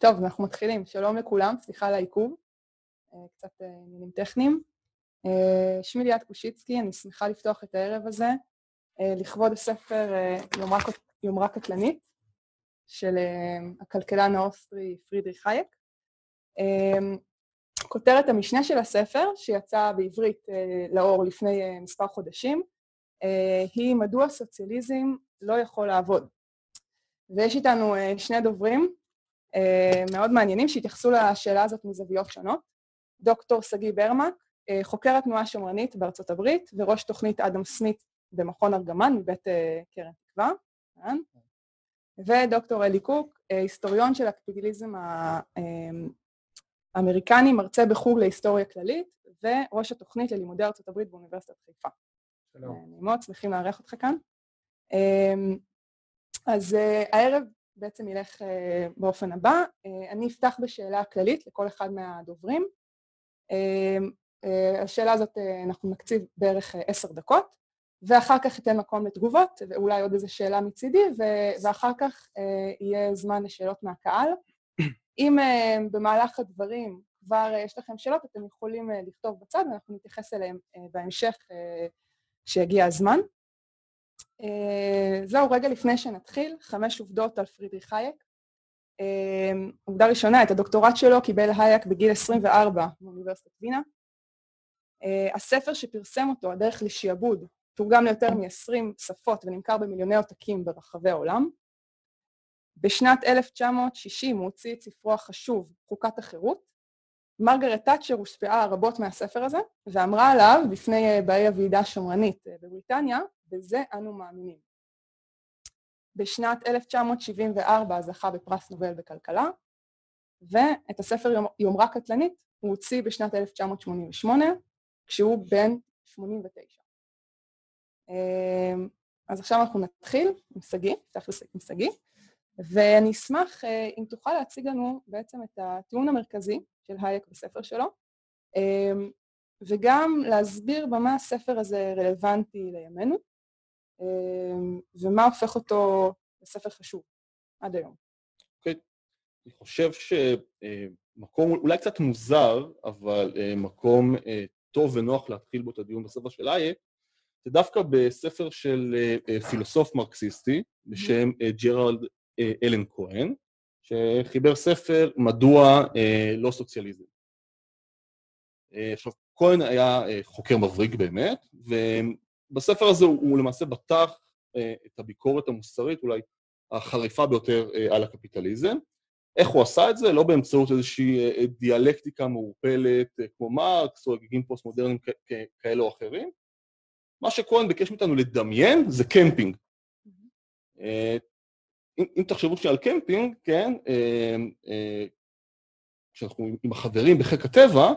טוב, אנחנו מתחילים. שלום לכולם, סליחה על העיכוב. אה, קצת אה, עניינים טכניים. אה, שמי ליאת קושיצקי, אני שמחה לפתוח את הערב הזה לכבוד הספר יומרה קטלנית של הכלכלן האוסטרי פרידריך חייק. כותרת המשנה של הספר, שיצא בעברית לאור לפני מספר חודשים, היא מדוע סוציאליזם לא יכול לעבוד. ויש איתנו שני דוברים, מאוד מעניינים שהתייחסו לשאלה הזאת מזוויות שונות. דוקטור שגיא ברמק, אה, חוקרת תנועה שמרנית בארצות הברית וראש תוכנית אדם סמית במכון ארגמן מבית אה, קרן תקווה, ודוקטור אלי קוק, היסטוריון של הקפיטליזם האמריקני, מרצה בחוג להיסטוריה כללית, וראש התוכנית ללימודי ארצות הברית באוניברסיטת חיפה. שלום. אני מאוד שמחים לארח אותך כאן. אז הערב בעצם ילך uh, באופן הבא. Uh, אני אפתח בשאלה כללית לכל אחד מהדוברים. Uh, השאלה הזאת אנחנו נקציב בערך עשר דקות, ואחר כך אתן מקום לתגובות, ואולי עוד איזו שאלה מצידי, ואחר כך יהיה זמן לשאלות מהקהל. אם במהלך הדברים כבר יש לכם שאלות, אתם יכולים לכתוב בצד, ואנחנו נתייחס אליהם בהמשך כשיגיע הזמן. אה, זהו, רגע לפני שנתחיל, חמש עובדות על פרידריך הייק. אה, עובדה ראשונה, את הדוקטורט שלו קיבל הייק בגיל 24 באוניברסיטת וינה. אה, הספר שפרסם אותו, הדרך לשיעבוד, תורגם ליותר מ-20 שפות ונמכר במיליוני עותקים ברחבי העולם. בשנת 1960 הוא הוציא את ספרו החשוב, חוקת החירות. מרגרט תאצ'ר הושפעה רבות מהספר הזה, ואמרה עליו, בפני באי הוועידה השמרנית בבריטניה, בזה אנו מאמינים. בשנת 1974 זכה בפרס נובל בכלכלה, ואת הספר יומרה קטלנית הוא הוציא בשנת 1988, כשהוא בן 89. אמ, אז עכשיו אנחנו נתחיל עם שגיא, נפתח עם שגיא, ואני אשמח אה, אם תוכל להציג לנו בעצם את הטיעון המרכזי של הייק בספר שלו, אמ, וגם להסביר במה הספר הזה רלוונטי לימינו, ומה הופך אותו לספר חשוב עד היום. אוקיי. Okay. אני חושב שמקום אולי קצת מוזר, אבל אה, מקום אה, טוב ונוח להתחיל בו את הדיון בספר של אייק, זה דווקא בספר של אה, פילוסוף מרקסיסטי בשם ג'רלד אלן כהן, שחיבר ספר מדוע לא סוציאליזם. עכשיו, כהן היה חוקר מבריק באמת, בספר הזה הוא, הוא למעשה ניסח אה, את הביקורת המוסרית, אולי החריפה ביותר אה, על הקפיטליזם. איך הוא עשה את זה? לא באמצעות איזושהי אה, דיאלקטיקה מעורפלת כמו מרקס או הגיגים פוסט-מודרניים כאלה או אחרים. מה שכהן ביקש מאיתנו לדמיין זה קמפינג. אה, אם, אם תחשבו שנייה על קמפינג, כן, כשאנחנו עם החברים בחיק הטבע,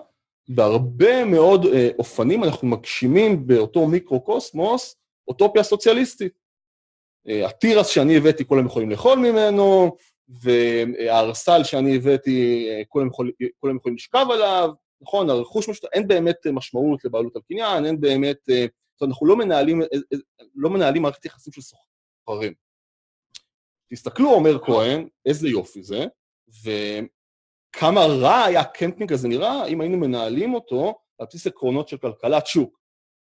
בהרבה מאוד אה, אופנים אנחנו מגשימים באותו מיקרו-קוסמוס אוטופיה סוציאליסטית. אה, התירס שאני הבאתי, כולם יכולים לאכול ממנו, והערסל שאני הבאתי, אה, כולם, יכול, כולם יכולים לשכב עליו, נכון, הרכוש משותף, אין באמת משמעות לבעלות על קניין, אין באמת, זאת אומרת, אנחנו לא מנהלים, לא מנהלים מערכת יחסים של סוחרים. תסתכלו, אומר כהן, איזה יופי זה, כמה רע היה הקמפינג הזה נראה אם היינו מנהלים אותו על בסיס עקרונות של כלכלת שוק.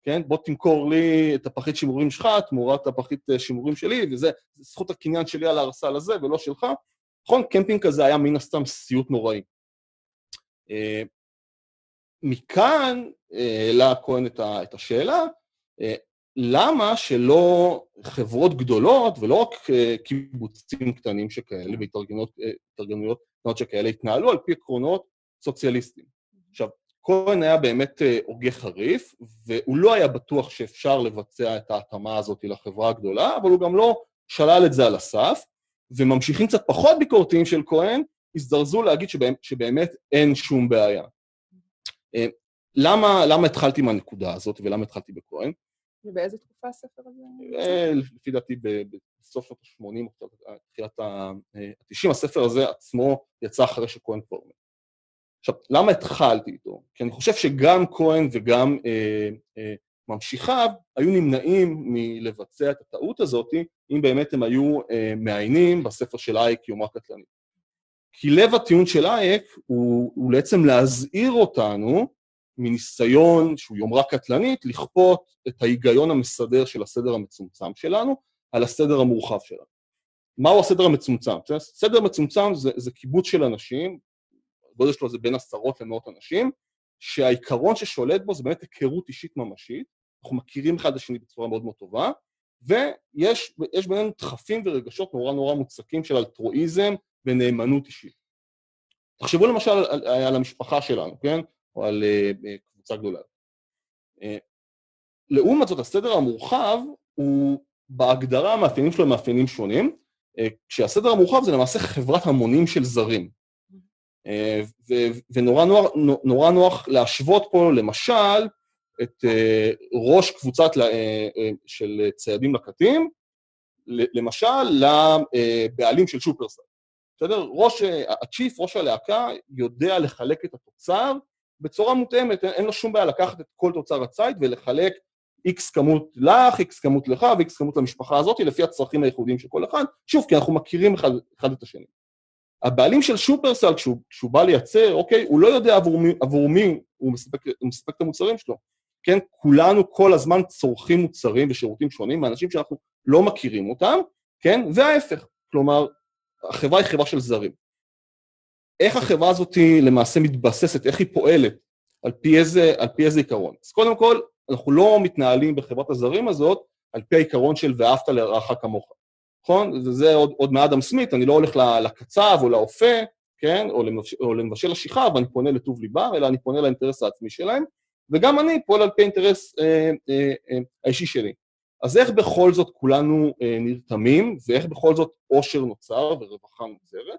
כן? בוא תמכור לי את הפחית שימורים שלך תמורת הפחית אה, שימורים שלי, וזה זכות הקניין שלי על הארסל הזה ולא שלך. נכון? קמפינג כזה היה מן הסתם סיוט נוראי. אה, מכאן אה, העלה כהן את השאלה, למה שלא חברות גדולות, ולא רק קיבוצים קטנים שכאלה, והתארגנויות קטנות שכאלה, יתנהלו על פי עקרונות סוציאליסטיים. עכשיו, כהן היה באמת אה, הוגה חריף, והוא לא היה בטוח שאפשר לבצע את ההתאמה הזאת לחברה הגדולה, אבל הוא גם לא שלל את זה על הסף, וממשיכים קצת פחות ביקורתיים של כהן, הזדרזו להגיד שבאמת, שבאמת אין שום בעיה. אה, למה, למה התחלתי מהנקודה הזאת ולמה התחלתי בכהן? ובאיזה תקופה הספר הזה? אה, לפי דעתי בסוף שנות ה-80 או תחילת ה-90, הספר הזה עצמו יצא אחרי שכהן כבר מת. עכשיו, למה התחלתי איתו? כי אני חושב שגם כהן וגם אה, אה, ממשיכיו היו נמנעים מלבצע את הטעות הזאת, אם באמת הם היו אה, מעיינים בספר של אייק יומה קטלנית. כי לב הטיעון של אייק הוא, הוא בעצם להזהיר אותנו מניסיון שהוא יומרה קטלנית, לכפות את ההיגיון המסדר של הסדר המצומצם שלנו על הסדר המורחב שלנו. מהו הסדר המצומצם? סדר מצומצם זה, זה קיבוץ של אנשים, הגודל שלו זה בין עשרות למאות אנשים, שהעיקרון ששולט בו זה באמת היכרות אישית ממשית, אנחנו מכירים אחד את השני בצורה מאוד מאוד טובה, ויש בינינו דחפים ורגשות נורא נורא מוצקים של אלטרואיזם ונאמנות אישית. תחשבו למשל על, על, על המשפחה שלנו, כן? או על uh, קבוצה גדולה. Uh, לעומת זאת, הסדר המורחב הוא בהגדרה המאפיינים שלו הם מאפיינים שונים, uh, כשהסדר המורחב זה למעשה חברת המונים של זרים. Uh, ונורא נוח, נורא נוח להשוות פה למשל את uh, ראש קבוצת uh, uh, של ציידים לקטים, למשל לבעלים של שופרסל. בסדר? ראש, הצ'יף, ראש הלהקה, יודע לחלק את התוצר בצורה מותאמת, אין לו שום בעיה לקחת את כל תוצר הציד ולחלק איקס כמות לך, איקס כמות לך ואיקס כמות למשפחה הזאת, לפי הצרכים הייחודיים של כל אחד, שוב, כי אנחנו מכירים אחד, אחד את השני. הבעלים של שופרסל, כשהוא, כשהוא בא לייצר, אוקיי, הוא לא יודע עבור מי, עבור מי הוא, מספק, הוא מספק את המוצרים שלו. כן, כולנו כל הזמן צורכים מוצרים ושירותים שונים מאנשים שאנחנו לא מכירים אותם, כן, וההפך. כלומר, החברה היא חברה של זרים. איך החברה הזאת למעשה מתבססת, איך היא פועלת, על פי איזה, על פי איזה עיקרון. אז קודם כל, אנחנו לא מתנהלים בחברת הזרים הזאת על פי העיקרון של ואהבת לרעך כמוך, נכון? זה, זה עוד, עוד מאדם סמית, אני לא הולך לקצב או לאופה, כן? או, למבש, או למבשל השיחה, ואני פונה לטוב ליבם, אלא אני פונה לאינטרס העצמי שלהם, וגם אני פועל על פי האינטרס אה, אה, אה, האישי שלי. אז איך בכל זאת כולנו אה, נרתמים, ואיך בכל זאת עושר נוצר ורווחה נוצרת?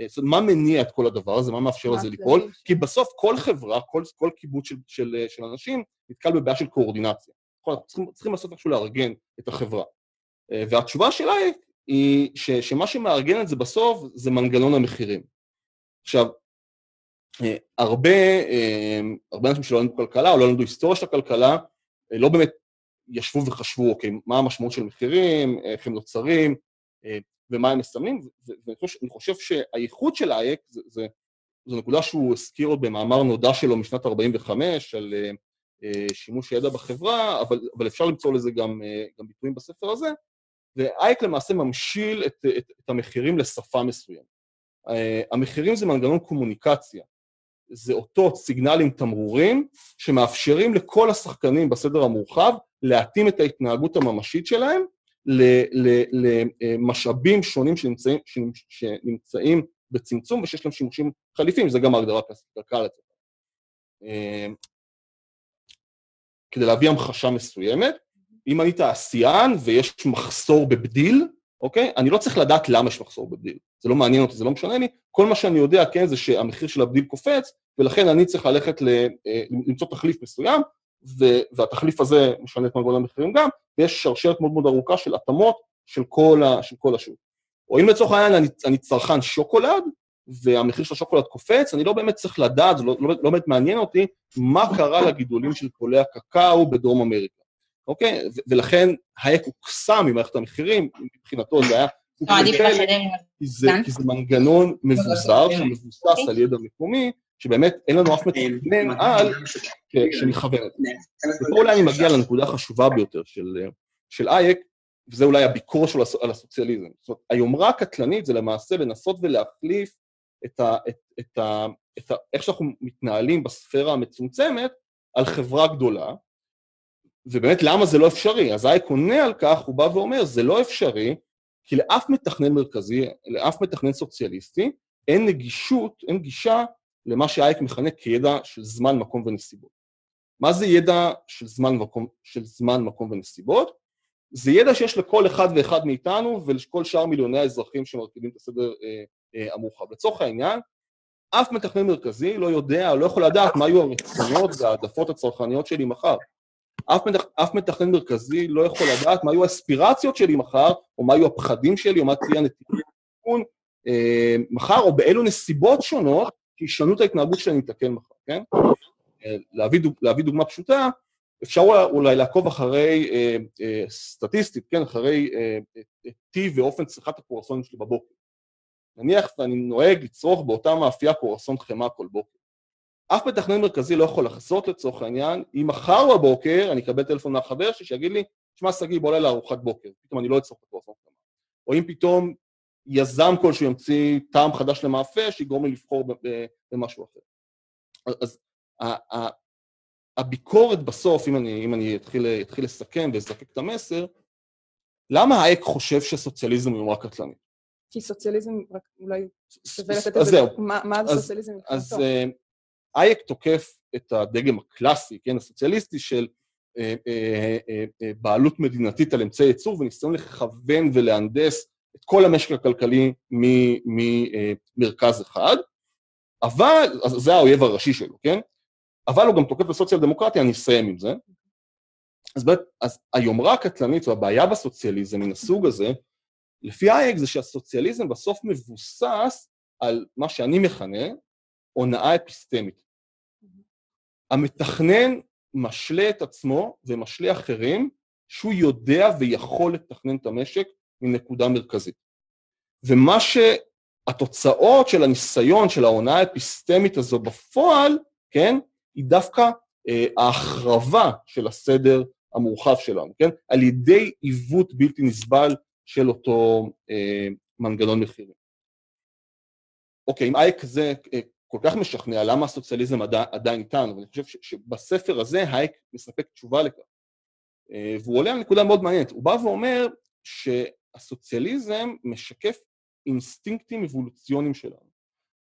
אה, זאת אומרת, מה מניע את כל הדבר הזה, מה מאפשר לזה ליפול? כי בסוף כל חברה, כל, כל קיבוץ של, של, אה, של אנשים נתקל בבעיה של קואורדינציה. נכון, אנחנו צריכים, צריכים לעשות איכשהו לארגן את החברה. אה, והתשובה שלה היא ש, שמה שמארגן את זה בסוף זה מנגנון המחירים. עכשיו, הרבה, הרבה אנשים שלא למדו כלכלה או לא למדו היסטוריה של הכלכלה, לא באמת ישבו וחשבו, אוקיי, מה המשמעות של מחירים, איך הם נוצרים, ומה הם מסמנים, ואני חושב, שהייחוד של האייק, זו נקודה שהוא הזכיר עוד במאמר נודע שלו משנת 45, על uh, שימוש ידע בחברה, אבל, אבל אפשר למצוא לזה גם, uh, גם ביטויים בספר הזה, ואייק למעשה ממשיל את, את, את המחירים לשפה מסוימת. Uh, המחירים זה מנגנון קומוניקציה, זה אותות, סיגנלים, תמרורים, שמאפשרים לכל השחקנים בסדר המורחב להתאים את ההתנהגות הממשית שלהם למשאבים שונים שנמצאים, שנמצאים בצמצום ושיש להם שימושים חליפים, זה גם ההגדרה הקלאסית כלכלה כדי להביא המחשה מסוימת, אם אני תעשיין ויש מחסור בבדיל, אוקיי? אני לא צריך לדעת למה יש מחסור בבדיל. זה לא מעניין אותי, זה לא משנה לי. כל מה שאני יודע, כן, זה שהמחיר של הבדיל קופץ, ולכן אני צריך ללכת ל, אה, למצוא תחליף מסוים, והתחליף הזה משנה את מנגנון המחירים גם, ויש שרשרת מאוד מאוד ארוכה של התאמות של כל, ה, של כל השוק. או אם לצורך העניין אני, אני צרכן שוקולד, והמחיר של השוקולד קופץ, אני לא באמת צריך לדעת, זה לא, לא, לא באמת מעניין אותי, מה קרה לגידולים של פולי הקקאו בדרום אמריקה, אוקיי? ולכן האק הוקסם ממערכת המחירים, מבחינתו זה היה... לא, זה, כי זה מנגנון מבוזר, שמבוסס על ידע מקומי, שבאמת אין לנו אף מתכנן על שמכוון את זה. ופה אולי אני מגיע לנקודה החשובה ביותר של אייק, וזה אולי הביקורת שלו על הסוציאליזם. זאת אומרת, היומרה הקטלנית זה למעשה לנסות ולהחליף את, ה, את, את, ה, את ה, איך שאנחנו מתנהלים בספירה המצומצמת על חברה גדולה, ובאמת למה זה לא אפשרי? אז אייק עונה על כך, הוא בא ואומר, זה לא אפשרי, כי לאף מתכנן מרכזי, לאף מתכנן סוציאליסטי, אין נגישות, אין גישה למה שאייק מכנה כידע של זמן, מקום ונסיבות. מה זה ידע של זמן, מקום, של זמן, מקום ונסיבות? זה ידע שיש לכל אחד ואחד מאיתנו ולכל שאר מיליוני האזרחים שמרכיבים את הסדר אה, אה, המורחב. לצורך העניין, אף מתכנן מרכזי לא יודע לא יכול לדעת מה יהיו הרצונות והעדפות הצרכניות שלי מחר. אף, מתכ... אף מתכנן מרכזי לא יכול לדעת מה יהיו האספירציות שלי מחר, או מה יהיו הפחדים שלי, או מה תהיה לתיקון אה, מחר, או באילו נסיבות שונות שישנו את ההתנהגות שלהם ניתקל מחר, כן? אה, להביא, דוג, להביא דוגמה פשוטה, אפשר אולי לעקוב אחרי, אה, אה, סטטיסטית, כן, אחרי אה, טיב ואופן צריכת הקורסונים שלי בבוקר. נניח ואני נוהג לצרוך באותה מאפייה קורסון חמאה כל בוקר. אף מתכנן מרכזי לא יכול לחזות לצורך העניין, אם מחר בבוקר אני אקבל טלפון מהחבר שלי שיגיד לי, שמע שגיא בוא לארוחת בוקר, פתאום אני לא אצרוך את הקורסון חמאה. או אם פתאום יזם כלשהו ימציא טעם חדש למאפה שיגרום לי לבחור במשהו אחר. אז הביקורת בסוף, אם אני, אם אני אתחיל, אתחיל לסכם ואזקק את המסר, למה האק חושב שסוציאליזם הוא יומרה קטלנית? כי סוציאליזם, רק אולי שווה לתת את זה, מה זה סוציאליזם מבחינתו? אז אייק תוקף את הדגם הקלאסי, כן, הסוציאליסטי של אה, אה, אה, בעלות מדינתית על אמצעי ייצור וניסיון לכוון ולהנדס את כל המשק הכלכלי ממרכז אחד, אבל, זה האויב הראשי שלו, כן? אבל הוא גם תוקף בסוציאל דמוקרטיה, אני אסיים עם זה. אז, באמת, אז היומרה הקטלנית והבעיה בסוציאליזם מן הסוג הזה, לפי אייק זה שהסוציאליזם בסוף מבוסס על מה שאני מכנה הונאה אפיסטמית. המתכנן משלה את עצמו ומשלה אחרים שהוא יודע ויכול לתכנן את המשק מנקודה מרכזית. ומה שהתוצאות של הניסיון של ההונאה האפיסטמית הזו בפועל, כן, היא דווקא אה, ההחרבה של הסדר המורחב שלנו, כן, על ידי עיוות בלתי נסבל של אותו אה, מנגנון מחירים. אוקיי, אם אייק זה אה, כל כך משכנע למה הסוציאליזם עדיין, עדיין איתנו, ואני חושב שבספר הזה הייק מספק תשובה לכך. אה, והוא עולה על נקודה מאוד מעניינת, הוא בא ואומר שהסוציאליזם משקף אינסטינקטים אבולוציוניים שלנו.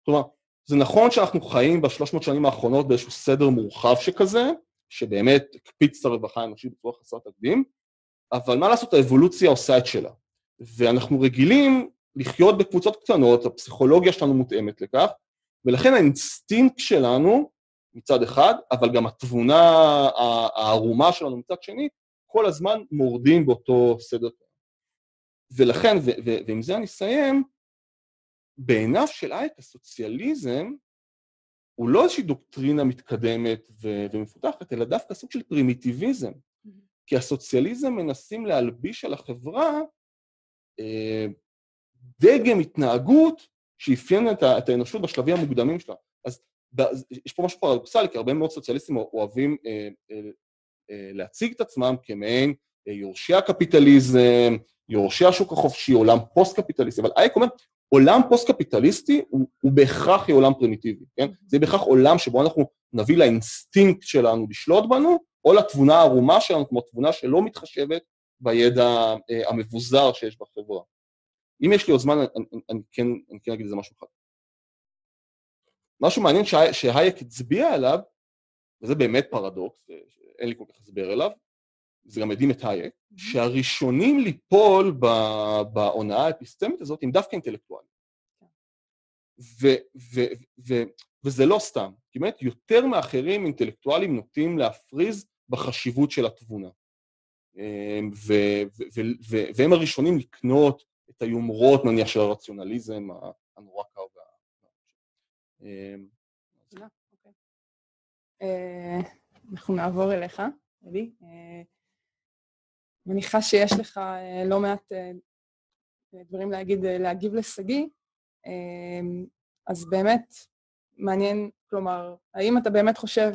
כלומר, זה נכון שאנחנו חיים בשלוש מאות שנים האחרונות באיזשהו סדר מורחב שכזה, שבאמת הקפיץ את הרווחה האנושית בצורה חסרת תקדים, אבל מה לעשות, האבולוציה עושה את שלה. ואנחנו רגילים לחיות בקבוצות קטנות, הפסיכולוגיה שלנו מותאמת לכך, ולכן האינסטינקט שלנו מצד אחד, אבל גם התבונה הערומה שלנו מצד שני, כל הזמן מורדים באותו סדר. ולכן, ועם זה אני אסיים, בעיניו של הייק הסוציאליזם הוא לא איזושהי דוקטרינה מתקדמת ומפותחת, אלא דווקא סוג של פרימיטיביזם. Mm-hmm. כי הסוציאליזם מנסים להלביש על החברה אה, דגם התנהגות שאפיין את, את האנושות בשלבים המוקדמים שלה. אז יש פה משהו פרדוקסלי, כי הרבה מאוד סוציאליסטים אוהבים אה, אה, אה, להציג את עצמם כמעין יורשי הקפיטליזם, יורשי השוק החופשי, עולם פוסט-קפיטליסטי, אבל הייק אומר, עולם פוסט-קפיטליסטי הוא, הוא בהכרח יהיה עולם פרימיטיבי, כן? זה בהכרח עולם שבו אנחנו נניח לאינסטינקט שלנו לשלוט בנו, או לתבונה הערומה שלנו, כמו תבונה שלא מתחשבת בידע אה, המבוזר שיש בחברה. אם יש לי עוד זמן, אני, אני, כן, אני כן אגיד איזה משהו אחד. משהו מעניין שהייק הצביע עליו, וזה באמת פרדוקס, אין לי כל כך הסבר אליו, זה גם מדהים את הייק, שהראשונים ליפול בהונאה האפיסטמית הזאת הם דווקא אינטלקטואלים. וזה לא סתם, כי באמת יותר מאחרים אינטלקטואלים נוטים להפריז בחשיבות של התבונה. אמ, והם הראשונים לקנות את היומרות, נניח, של הרציונליזם הנורא קר. אמ, אוקיי. אה, אנחנו נעבור אליך, אלי. אה, מניחה שיש לך אה, לא מעט דברים להגיד, להגיב לשגיא, אז באמת מעניין, כלומר, האם אתה באמת חושב,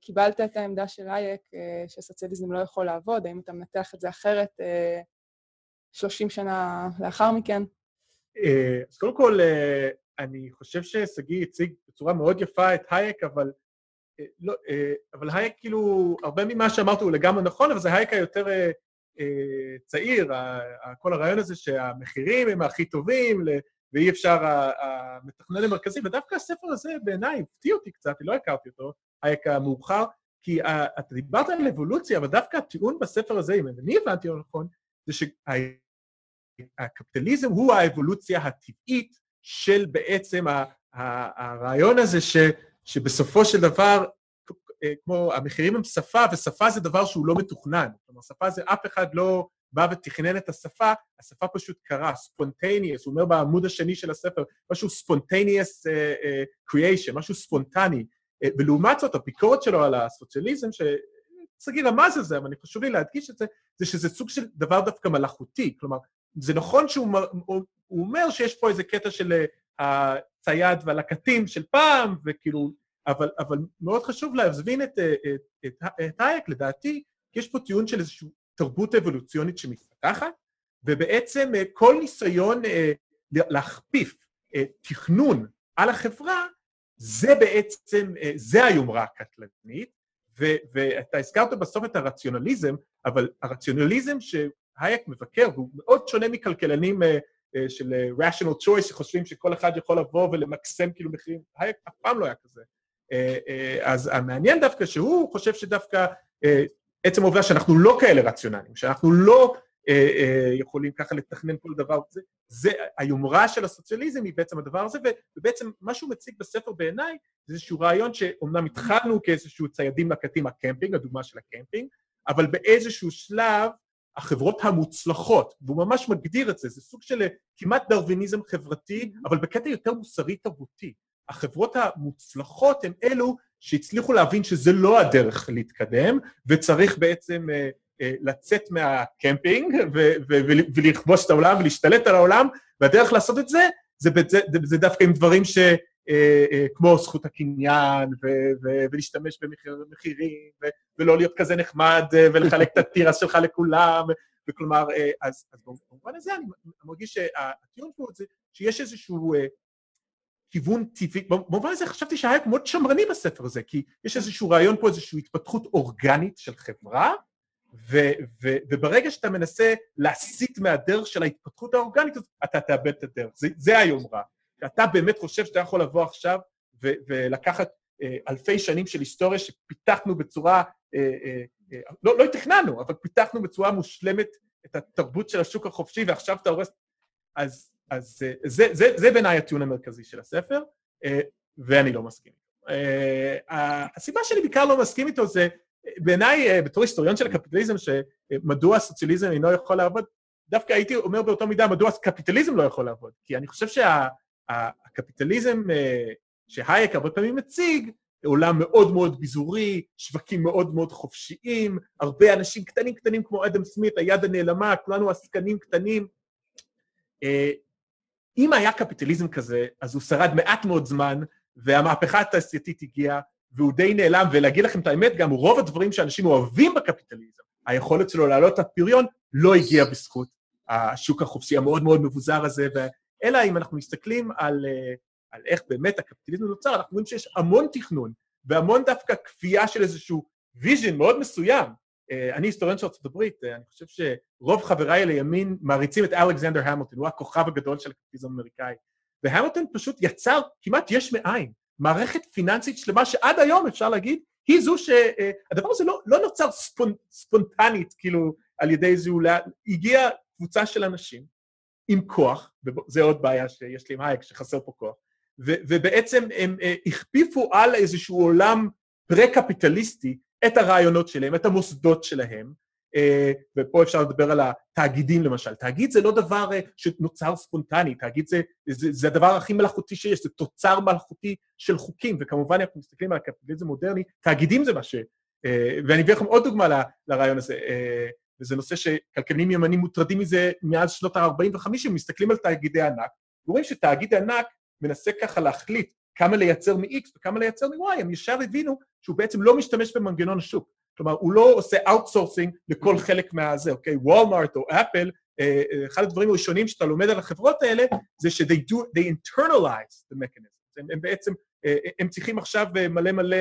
קיבלת את העמדה של אייק שסוציאליזם לא יכול לעבוד, האם אתה מנתח את זה אחרת 30 שנה לאחר מכן? אז קודם כל, אני חושב ששגיא הציג בצורה מאוד יפה את הייק, אבל, לא, אבל הייק כאילו, הרבה ממה שאמרת הוא לגמרי נכון, אבל זה הייק היותר צעיר, כל הרעיון הזה שהמחירים הם הכי טובים, ואי אפשר, המתכנן המרכזי, ודווקא הספר הזה בעיניי הפתיע אותי קצת, לא הכרתי אותו, הייק המאוחר, כי אתה דיברת על אבולוציה, אבל דווקא הטיעון בספר הזה, אם אני הבנתי לא נכון, זה שהקפיטליזם הוא האבולוציה הטבעית של בעצם הרעיון הזה ש, שבסופו של דבר, כמו המחירים הם שפה, ושפה זה דבר שהוא לא מתוכנן. כלומר, שפה זה אף אחד לא בא ותכנן את השפה, השפה פשוט קרה, ספונטניאס, הוא אומר בעמוד השני של הספר, משהו ספונטניאס קריאיישן, uh, uh, משהו ספונטני. Uh, ולעומת זאת, הביקורת שלו על הסוציאליזם, ששגיא רמז על זה, אבל אני חשוב לי להדגיש את זה, זה שזה סוג של דבר דווקא מלאכותי. כלומר, זה נכון שהוא אומר שיש פה איזה קטע של הצייד והלקטים של פעם, וכאילו, אבל, אבל מאוד חשוב להבין את, את, את, את הייק, לדעתי, יש פה טיעון של איזושהי תרבות אבולוציונית שמתפתחת, ובעצם כל ניסיון להכפיף תכנון על החברה, זה בעצם, זה היומרה הקטלנית, ואתה הזכרת בסוף את הרציונליזם, אבל הרציונליזם שהייק מבקר, והוא מאוד שונה מכלכלנים של rational choice, שחושבים שכל אחד יכול לבוא ולמקסם כאילו מחירים, הייק אף פעם לא היה כזה. אז המעניין דווקא שהוא חושב שדווקא עצם העובדה שאנחנו לא כאלה רציונליים, שאנחנו לא אה, אה, יכולים ככה לתכנן כל דבר, זה, זה היומרה של הסוציאליזם היא בעצם הדבר הזה, ובעצם מה שהוא מציג בספר בעיניי זה איזשהו רעיון שאומנם התחלנו כאיזשהו ציידים לקטים הקמפינג, הדוגמה של הקמפינג, אבל באיזשהו שלב החברות המוצלחות, והוא ממש מגדיר את זה, זה סוג של כמעט דרוויניזם חברתי, אבל בקטע יותר מוסרי תרבותי. החברות המוצלחות הן אלו שהצליחו להבין שזה לא הדרך להתקדם, וצריך בעצם uh, uh, לצאת מהקמפינג ולכבוש את העולם ולהשתלט על העולם, והדרך לעשות את זה, זה, זה, זה דווקא עם דברים ש... Uh, uh, כמו זכות הקניין, ו- ו- ולהשתמש במחירים, ו- ולא להיות כזה נחמד, uh, ולחלק את התירס שלך לכולם, וכלומר, uh, אז, אז במובן הזה אני מרגיש שהטיעון פה זה שיש איזשהו uh, כיוון טבעי, במובן הזה חשבתי שהייק מאוד שמרני בספר הזה, כי יש איזשהו רעיון פה, איזושהי התפתחות אורגנית של חברה, ו, ו, וברגע שאתה מנסה להסיט מהדרך של ההתפתחות האורגנית, אתה תאבד את הדרך. זה, זה היומרה. אתה באמת חושב שאתה יכול לבוא עכשיו ו, ולקחת אה, אלפי שנים של היסטוריה שפיתחנו בצורה, אה, אה, אה, לא, לא תכננו, אבל פיתחנו בצורה מושלמת את התרבות של השוק החופשי, ועכשיו אתה הורס... אז אז אה, זה, זה, זה בעיניי הטיעון המרכזי של הספר, אה, ואני לא מסכים. אה, הסיבה שאני בעיקר לא מסכים איתו זה, בעיניי, בתור היסטוריון של הקפיטליזם, שמדוע הסוציאליזם אינו יכול לעבוד, דווקא הייתי אומר באותו מידה מדוע הקפיטליזם לא יכול לעבוד. כי אני חושב שהקפיטליזם שהייק הרבה פעמים מציג, עולם מאוד מאוד ביזורי, שווקים מאוד מאוד חופשיים, הרבה אנשים קטנים קטנים כמו אדם סמית, היד הנעלמה, כולנו עסקנים קטנים. אם היה קפיטליזם כזה, אז הוא שרד מעט מאוד זמן, והמהפכה התעשייתית הגיעה, והוא די נעלם, ולהגיד לכם את האמת, גם רוב הדברים שאנשים אוהבים בקפיטליזם, היכולת שלו להעלות את הפריון, לא הגיע בזכות השוק החופשי המאוד מאוד מבוזר הזה, אלא אם אנחנו מסתכלים על, אה, על איך באמת הקפיטליזם נוצר, אנחנו רואים שיש המון תכנון, והמון דווקא כפייה של איזשהו vision מאוד מסוים, אני היסטוריון של ארצות הברית, אה, אני חושב שרוב חבריי לימין מעריצים את אלכסנדר המילטון, הוא הכוכב הגדול של הקפיטליזם האמריקאי. והמילטון פשוט יצר כמעט יש מאין, מערכת פיננסית שלמה שעד היום אפשר להגיד, היא זו ש... אה, הזה לא, לא נוצר ספונ, ספונטנית, כאילו, על ידי איזה אולי... הגיעה קבוצה של אנשים עם כוח, וזו עוד בעיה שיש לי עם הייק, שחסר פה כוח, ו, ובעצם הם הכפיפו על איזשהו עולם פרה-קפיטליסטי את הרעיונות שלהם, את המוסדות שלהם, אה, ופה אפשר לדבר על התאגידים למשל. תאגיד זה לא דבר אה, שנוצר ספונטני, תאגיד זה, זה, זה הדבר הכי מלאכותי שיש, זה תוצר מלאכותי של חוקים, וכמובן אנחנו מסתכלים על הקפיטליזם מודרני, תאגידים זה מה ש... אה, ואני אביא לכם עוד דוגמה לרעיון הזה, וזה נושא שכלכלנים ימנים מוטרדים מזה מאז שנות ה-40 ו-50, מסתכלים על תאגידי ענק, ורואים שתאגיד ענק מנסה ככה להחליט כמה לייצר מ-X וכמה לייצר מ-Y, הם ישר הבינו שהוא בעצם לא משתמש במנגנון השוק. כלומר, הוא לא עושה outsourcing לכל חלק מהזה, אוקיי? וולמארט או אפל, אה, אה, אחד הדברים הראשונים שאתה לומד על החברות האלה, זה ש-they do, they internalize the mechanism. הם, הם בעצם, אה, הם צריכים עכשיו מלא מלא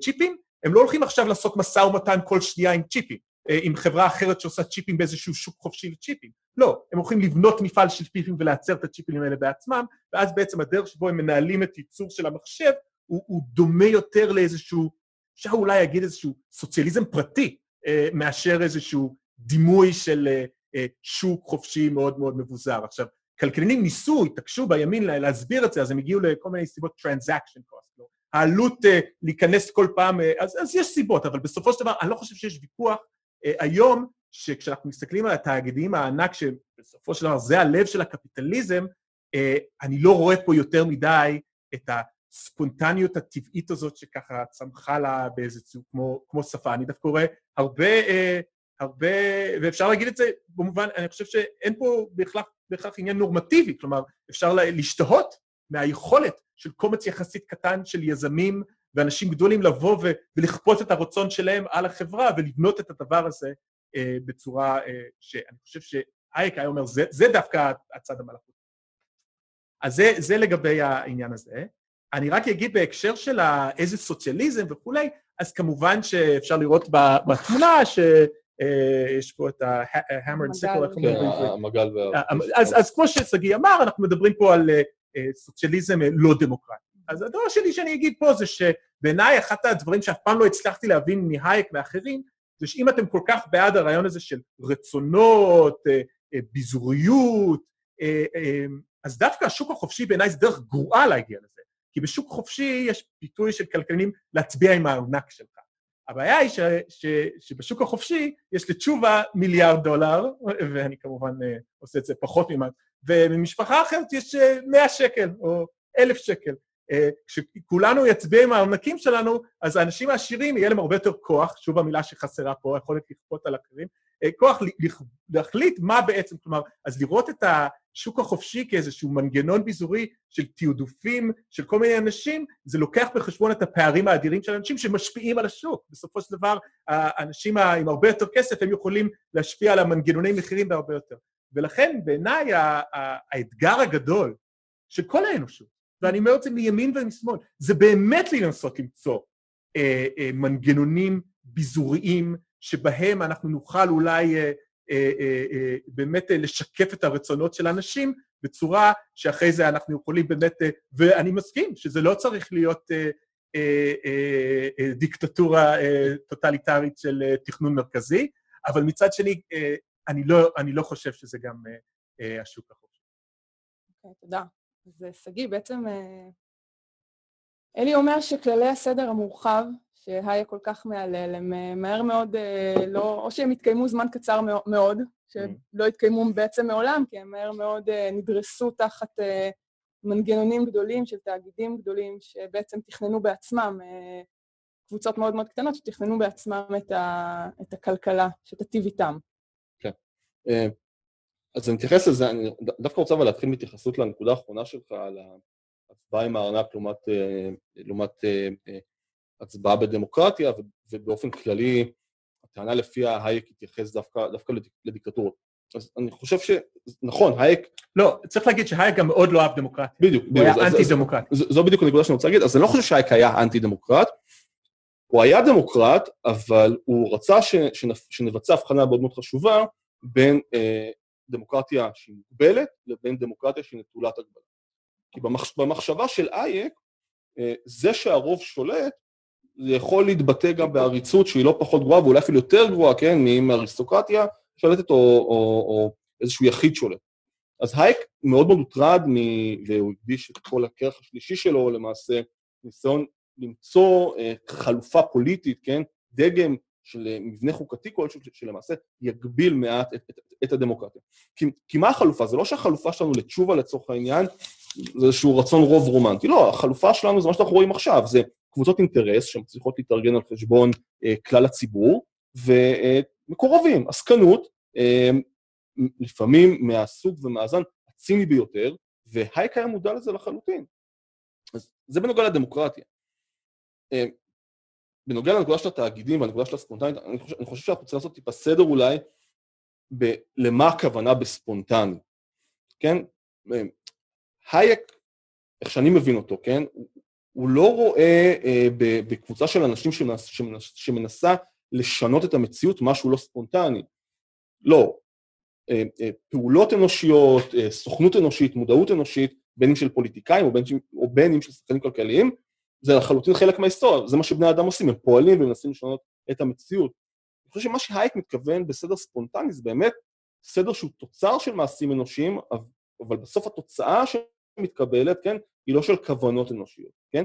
צ'יפים, הם לא הולכים עכשיו לעשות משא ומתן כל שנייה עם צ'יפים. אה, עם חברה אחרת שעושה צ'יפים באיזשהו שוק חופשי לצ'יפים. לא, הם הולכים לבנות מפעל של צ'יפים ולייצר את הצ'יפים האלה בעצמם, ואז בעצם הדרך שבו הם מנהלים את ייצור של המחשב הוא, הוא דומה יותר לאיזשהו, אפשר אולי להגיד איזשהו סוציאליזם פרטי, אה, מאשר איזשהו דימוי של אה, שוק חופשי מאוד מאוד מבוזר. עכשיו, כלכלנים ניסו, התעקשו בימין להסביר את זה, אז הם הגיעו לכל מיני סיבות transaction cost. לא? העלות להיכנס כל פעם, אז, אז יש סיבות, אבל בסופו של דבר אני לא חושב שיש ויכוח היום, שכשאנחנו מסתכלים על התאגידים הענק, שבסופו של דבר זה הלב של הקפיטליזם, אה, אני לא רואה פה יותר מדי את הספונטניות הטבעית הזאת שככה צמחה לה באיזה צור, כמו, כמו שפה. אני דווקא רואה הרבה, אה, הרבה, ואפשר להגיד את זה במובן, אני חושב שאין פה בהכרח, בהכרח עניין נורמטיבי, כלומר, אפשר להשתהות מהיכולת של קומץ יחסית קטן של יזמים ואנשים גדולים לבוא ו- ולכפות את הרצון שלהם על החברה ולבנות את הדבר הזה אה, בצורה אה, שאני חושב שאייק היה אומר, זה, זה דווקא הצד המלאכותי. אז זה, זה לגבי העניין הזה. אני רק אגיד בהקשר של איזה סוציאליזם וכולי, אז כמובן שאפשר לראות בתמונה שיש פה את ה-hammered sickle, איך אומרים כן, המגל וה... אז כמו ששגיא אמר, אנחנו מדברים פה על סוציאליזם לא דמוקרטי. אז הדבר שלי שאני אגיד פה זה שבעיניי אחת הדברים שאף פעם לא הצלחתי להבין מהייק ואחרים, זה שאם אתם כל כך בעד הרעיון הזה של רצונות, ביזוריות, אז דווקא השוק החופשי בעיניי זה דרך גרועה להגיע לזה. כי בשוק חופשי יש ביטוי של כלכלנים להצביע עם הארנק שלך. הבעיה היא ש, ש, שבשוק החופשי יש לתשובה מיליארד דולר, ואני כמובן עושה את זה פחות ממה, וממשפחה אחרת יש 100 אה, שקל או 1,000 שקל. כשכולנו יצביע עם הארנקים שלנו, אז האנשים העשירים יהיה להם הרבה יותר כוח, שוב המילה שחסרה פה, יכולת לכפות על אחרים, uh, כוח להחליט מה בעצם, כלומר, אז לראות את. השוק החופשי כאיזשהו מנגנון ביזורי של תעדופים של כל מיני אנשים, זה לוקח בחשבון את הפערים האדירים של אנשים שמשפיעים על השוק. בסופו של דבר, האנשים עם הרבה יותר כסף, הם יכולים להשפיע על המנגנוני מחירים בהרבה יותר. ולכן בעיניי האתגר הגדול של כל האנושות, ואני אומר את זה מימין ומשמאל, זה באמת לנסות למצוא אה, אה, מנגנונים ביזוריים שבהם אנחנו נוכל אולי אה, אה, אה, אה, באמת לשקף את הרצונות של אנשים בצורה שאחרי זה אנחנו יכולים באמת, ואני מסכים שזה לא צריך להיות דיקטטורה טוטליטרית של תכנון מרכזי, אבל מצד שני, אני לא, אני לא חושב שזה גם השוק החופשי. אוקיי, תודה. אז שגיא, בעצם אלי אומר שכללי הסדר המורחב שהיה כל כך מהלל, הם אה, מהר מאוד אה, לא, או שהם התקיימו זמן קצר מאוד, שלא התקיימו בעצם מעולם, כי הם מהר מאוד אה, נדרסו תחת מנגנונים גדולים של תאגידים גדולים שבעצם תכננו בעצמם, קבוצות מאוד מאוד קטנות שתכננו בעצמם את, ה, את הכלכלה, שתטיב איתם. כן. אז אני מתייחס לזה, אני דווקא רוצה אבל להתחיל מהתייחסות לנקודה האחרונה שלך, על ההצבעה עם הארנק לעומת, לעומת הצבעה בדמוקרטיה, ובאופן כללי, הטענה לפיה הייק התייחס דווקא, דווקא לדיקטורות. אז אני חושב ש... נכון, הייק... לא, צריך להגיד שהייק גם מאוד לא אהב דמוקרטיה. בדיוק, הוא היה אנטי-דמוקרט. זו בדיוק הנקודה שאני רוצה להגיד, אז אני לא חושב שהייק היה אנטי-דמוקרט, הוא היה דמוקרט, אבל הוא רצה ש, שנבצע הבחנה מאוד מאוד חשובה בין אה, דמוקרטיה שהיא מוגבלת לבין דמוקרטיה שהיא נטולת הגבלה. כי במחש, במחשבה של אייק, אה, זה שהרוב שולט, זה יכול להתבטא גם בעריצות שהיא לא פחות גרועה, ואולי אפילו יותר גרועה, כן, מאם אריסטוקרטיה שולטת או, או, או איזשהו יחיד שולט. אז הייק מאוד מאוד הוטרד, מ... והוא הקדיש את כל הכרך השלישי שלו למעשה, ניסיון למצוא uh, חלופה פוליטית, כן, דגם של uh, מבנה חוקתי כלשהו, שלמעשה יגביל מעט את, את, את הדמוקרטיה. כי, כי מה החלופה? זה לא שהחלופה שלנו לתשובה לצורך העניין, זה איזשהו רצון רוב רומנטי. לא, החלופה שלנו זה מה שאנחנו רואים עכשיו, זה קבוצות אינטרס שמצליחות להתארגן על חשבון אה, כלל הציבור, ומקורבים, אה, עסקנות, אה, לפעמים מהסוג ומהזן הציני ביותר, והייק היה מודע לזה לחלוטין. אז זה בנוגע לדמוקרטיה. בנוגע לנקודה של התאגידים והנקודה של הספונטנית, אני חושב, אני חושב שאנחנו צריכים לעשות טיפה סדר אולי למה הכוונה בספונטני, כן? אה, הייק, איך שאני מבין אותו, כן? הוא לא רואה אה, בקבוצה של אנשים שמנס, שמנס, שמנסה לשנות את המציאות משהו לא ספונטני. לא. אה, אה, פעולות אנושיות, אה, סוכנות אנושית, מודעות אנושית, בין אם של פוליטיקאים או בין אם של שחקנים כלכליים, זה לחלוטין חלק מההיסטוריה, זה מה שבני אדם עושים, הם פועלים ומנסים לשנות את המציאות. אני חושב שמה שהייק מתכוון בסדר ספונטני זה באמת סדר שהוא תוצר של מעשים אנושיים, אבל בסוף התוצאה שמתקבלת, כן, היא לא של כוונות אנושיות, כן?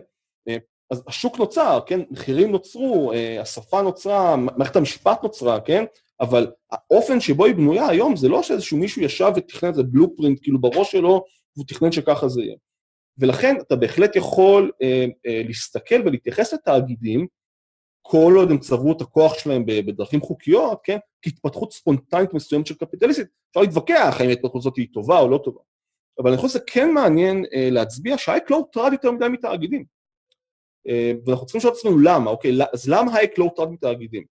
אה, אז השוק נוצר, כן? מחירים נוצרו, אה, השפה נוצרה, מערכת המשפט נוצרה, כן? אבל האופן שבו היא בנויה היום זה לא שאיזשהו מישהו ישב ותכנן איזה בלופרינט כאילו בראש שלו, והוא תכנן שככה זה יהיה. ולכן אתה בהחלט יכול אה, אה, להסתכל ולהתייחס לתאגידים כל עוד הם צברו את הכוח שלהם בדרכים חוקיות, כן? כהתפתחות ספונטנית מסוימת של קפיטליסטית, אפשר להתווכח האם ההתפתחות הזאת היא טובה או לא טובה. אבל אני חושב שזה כן מעניין אה, להצביע שהאייק לא הוטרד יותר מדי מתאגידים. אה, ואנחנו צריכים לשאול את עצמנו למה, אוקיי, אז למה האייק לא הוטרד מתאגידים?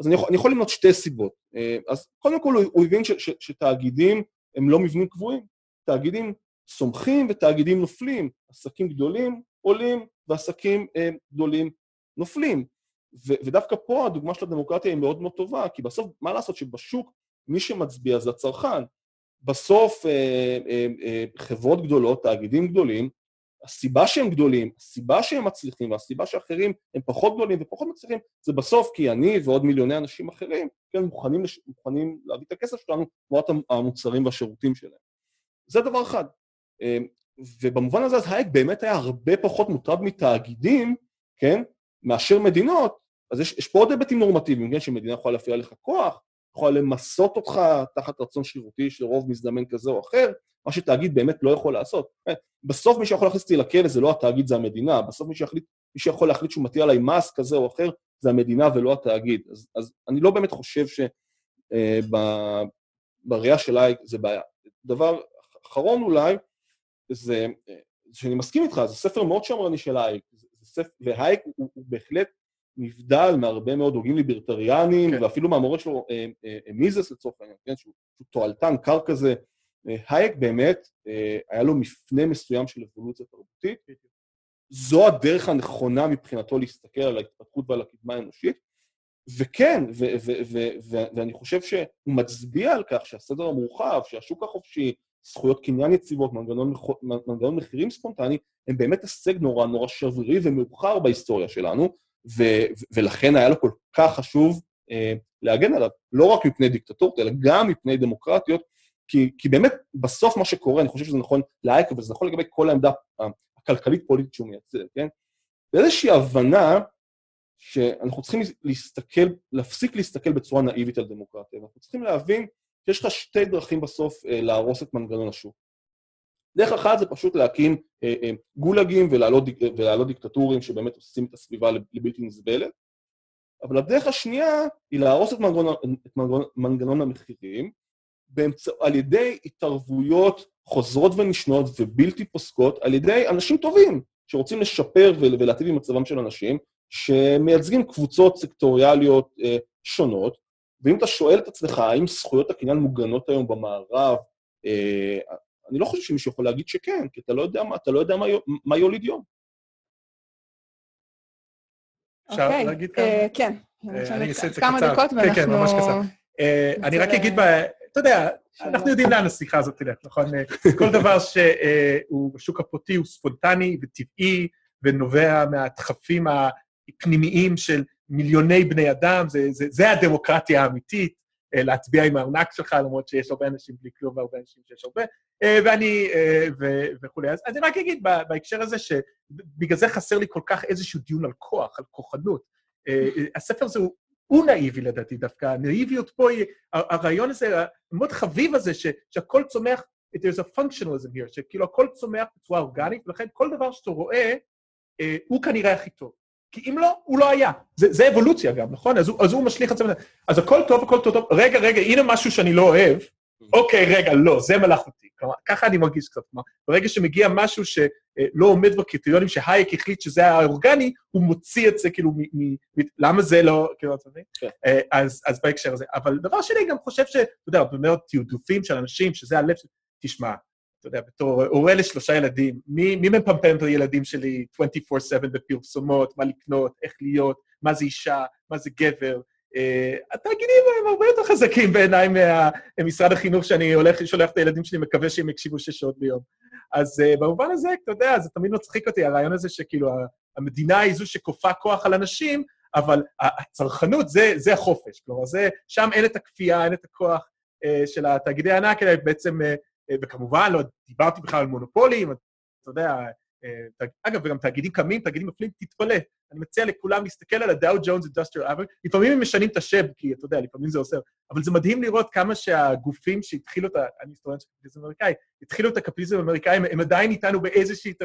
אז אני יכול, אני יכול למנות שתי סיבות. אה, אז קודם כל הוא, הוא הבין ש, ש, שתאגידים הם לא מבנים קבועים. תאגידים צומחים ותאגידים נופלים. עסקים גדולים עולים ועסקים אה, גדולים נופלים. ו, ודווקא פה הדוגמה של הדמוקרטיה היא מאוד מאוד טובה, כי בסוף, מה לעשות שבשוק מי שמצביע זה הצרכן. בסוף אה, אה, אה, חברות גדולות, תאגידים גדולים, הסיבה שהם גדולים, הסיבה שהם מצליחים, והסיבה שאחרים הם פחות גדולים ופחות מצליחים, זה בסוף כי אני ועוד מיליוני אנשים אחרים, כן, מוכנים, לש... מוכנים להביא את הכסף שלנו תמורת המוצרים והשירותים שלהם. זה דבר אחד. אמ, ובמובן הזה אז הייק באמת היה הרבה פחות מוטרד מתאגידים, כן, מאשר מדינות, אז יש, יש פה עוד היבטים נורמטיביים, כן, שמדינה יכולה להפעיל עליך כוח, יכולה למסות אותך תחת רצון שרירותי של רוב מזדמן כזה או אחר, מה שתאגיד באמת לא יכול לעשות. כן, בסוף מי שיכול להכניס אותי לכלא זה לא התאגיד, זה המדינה. בסוף מי, שיחליט, מי שיכול להחליט שהוא מטיל עליי מס כזה או אחר, זה המדינה ולא התאגיד. אז, אז אני לא באמת חושב שבראייה אה, שלה זה בעיה. דבר אחרון אולי, זה, שאני מסכים איתך, זה ספר מאוד שמרני של הייק, והייק הוא, הוא בהחלט נבדל מהרבה מאוד הוגים ליברטריאנים, כן. ואפילו מהמורה שלו, אה, אה, מיזס לצורך העניין, כן, שהוא, שהוא תועלתן קר כזה, הייק באמת, אה, היה לו מפנה מסוים של אבולוציה תרבותית. זו הדרך הנכונה מבחינתו להסתכל על ההתפתחות ועל הקדמה האנושית. וכן, ואני חושב שהוא מצביע על כך שהסדר המורחב, שהשוק החופשי, זכויות קניין יציבות, מנגנון, מנגנון מחירים ספונטני, הם באמת הישג נורא נורא שברירי ומאוחר בהיסטוריה שלנו, ו, ולכן היה לו כל כך חשוב אה, להגן עליו, לא רק מפני דיקטטורות, אלא גם מפני דמוקרטיות, כי, כי באמת, בסוף מה שקורה, אני חושב שזה נכון לאייק, אבל זה נכון לגבי כל העמדה הכלכלית-פוליטית שהוא מייצר, כן? באיזושהי הבנה שאנחנו צריכים להסתכל, להפסיק להסתכל בצורה נאיבית על דמוקרטיה, ואנחנו צריכים להבין שיש לך שתי דרכים בסוף אה, להרוס את מנגנון השוק. דרך אחת זה פשוט להקים אה, אה, גולגים ולהעלות, ולהעלות דיקטטורים שבאמת עושים את הסביבה לבלתי נסבלת, אבל הדרך השנייה היא להרוס את מנגנון, את מנגנון, מנגנון המחירים, באמצע, על ידי התערבויות חוזרות ונשנות ובלתי פוסקות, על ידי אנשים טובים שרוצים לשפר ולהטיב עם מצבם של אנשים, שמייצגים קבוצות סקטוריאליות אה, שונות, ואם אתה שואל את עצמך האם זכויות הקניין מוגנות היום במערב, אה, אני לא חושב שמישהו יכול להגיד שכן, כי אתה לא יודע מה, אתה לא יודע מה, מה יוליד יום. אפשר okay, אוקיי, להגיד כמה? Uh, כן, אני אעשה את זה קצר. כמה דקות ואנחנו... כן, כן, ממש קצר. Uh, אני רק אגיד אתה יודע, אנחנו יודעים לאן השיחה הזאת תלך, נכון? כל דבר שהוא בשוק הפרטי הוא ספונטני וטבעי ונובע מהדחפים הפנימיים של מיליוני בני אדם, זה, זה, זה הדמוקרטיה האמיתית, אה, להצביע עם הארנק שלך, למרות שיש הרבה אנשים בלי כלום והרבה אנשים שיש הרבה, אה, ואני, אה, וכולי. אז אני רק אגיד בהקשר הזה, שבגלל זה חסר לי כל כך איזשהו דיון על כוח, על כוחנות. הספר הזה הוא הוא נאיבי לדעתי דווקא. הנאיביות פה היא, הרעיון הזה, המאוד חביב הזה, ש, שהכל צומח, there's a functionalism here, שכאילו הכל צומח בצורה אורגנית, ולכן כל דבר שאתה רואה, אה, הוא כנראה הכי טוב. כי אם לא, הוא לא היה. זה, זה אבולוציה גם, נכון? אז הוא, אז הוא משליך את זה. אז הכל טוב, הכל טוב, טוב. רגע, רגע, הנה משהו שאני לא אוהב. אוקיי, רגע, לא, זה מלאכותי. כלומר, ככה אני מרגיש קצת. כלומר, ברגע שמגיע משהו שלא עומד בקריטריונים שהייק החליט שזה האורגני, הוא מוציא את זה, כאילו, מ... מ למה זה לא, כאילו, אתה מבין? כן. אה, אז, אז בהקשר הזה. אבל דבר שני, גם חושב ש... אתה יודע, באמת תעדופים של אנשים, שזה הלב של... תשמע, אתה יודע, בתור הורה לשלושה ילדים, מי, מי מפמפם את הילדים שלי 24/7 בפרסומות, מה לקנות, איך להיות, מה זה אישה, מה זה גבר, Uh, התאגידים הם הרבה יותר חזקים בעיניי ממשרד החינוך שאני הולך, שולח את הילדים שלי, מקווה שהם יקשיבו שש שעות ביום. אז uh, במובן הזה, אתה יודע, זה תמיד מצחיק אותי, הרעיון הזה שכאילו המדינה היא זו שכופה כוח על אנשים, אבל הצרכנות זה, זה החופש. כלומר, זה, שם אין את הכפייה, אין את הכוח uh, של התאגידי הענק, אלא בעצם, uh, וכמובן, לא דיברתי בכלל על מונופולים, אתה יודע, אה, אגב, וגם תאגידים קמים, תאגידים נופלים, תתפלא. אני מציע לכולם להסתכל על ה-Dow Jones Industrial Average. לפעמים הם משנים את השם, כי אתה יודע, לפעמים זה עושה, אבל זה מדהים לראות כמה שהגופים שהתחילו את ה... אני היסטוריון של קפיטליזם אמריקאי, התחילו את הקפיטליזם האמריקאי, הם- הם עדיין איתנו באיזושהי, אתה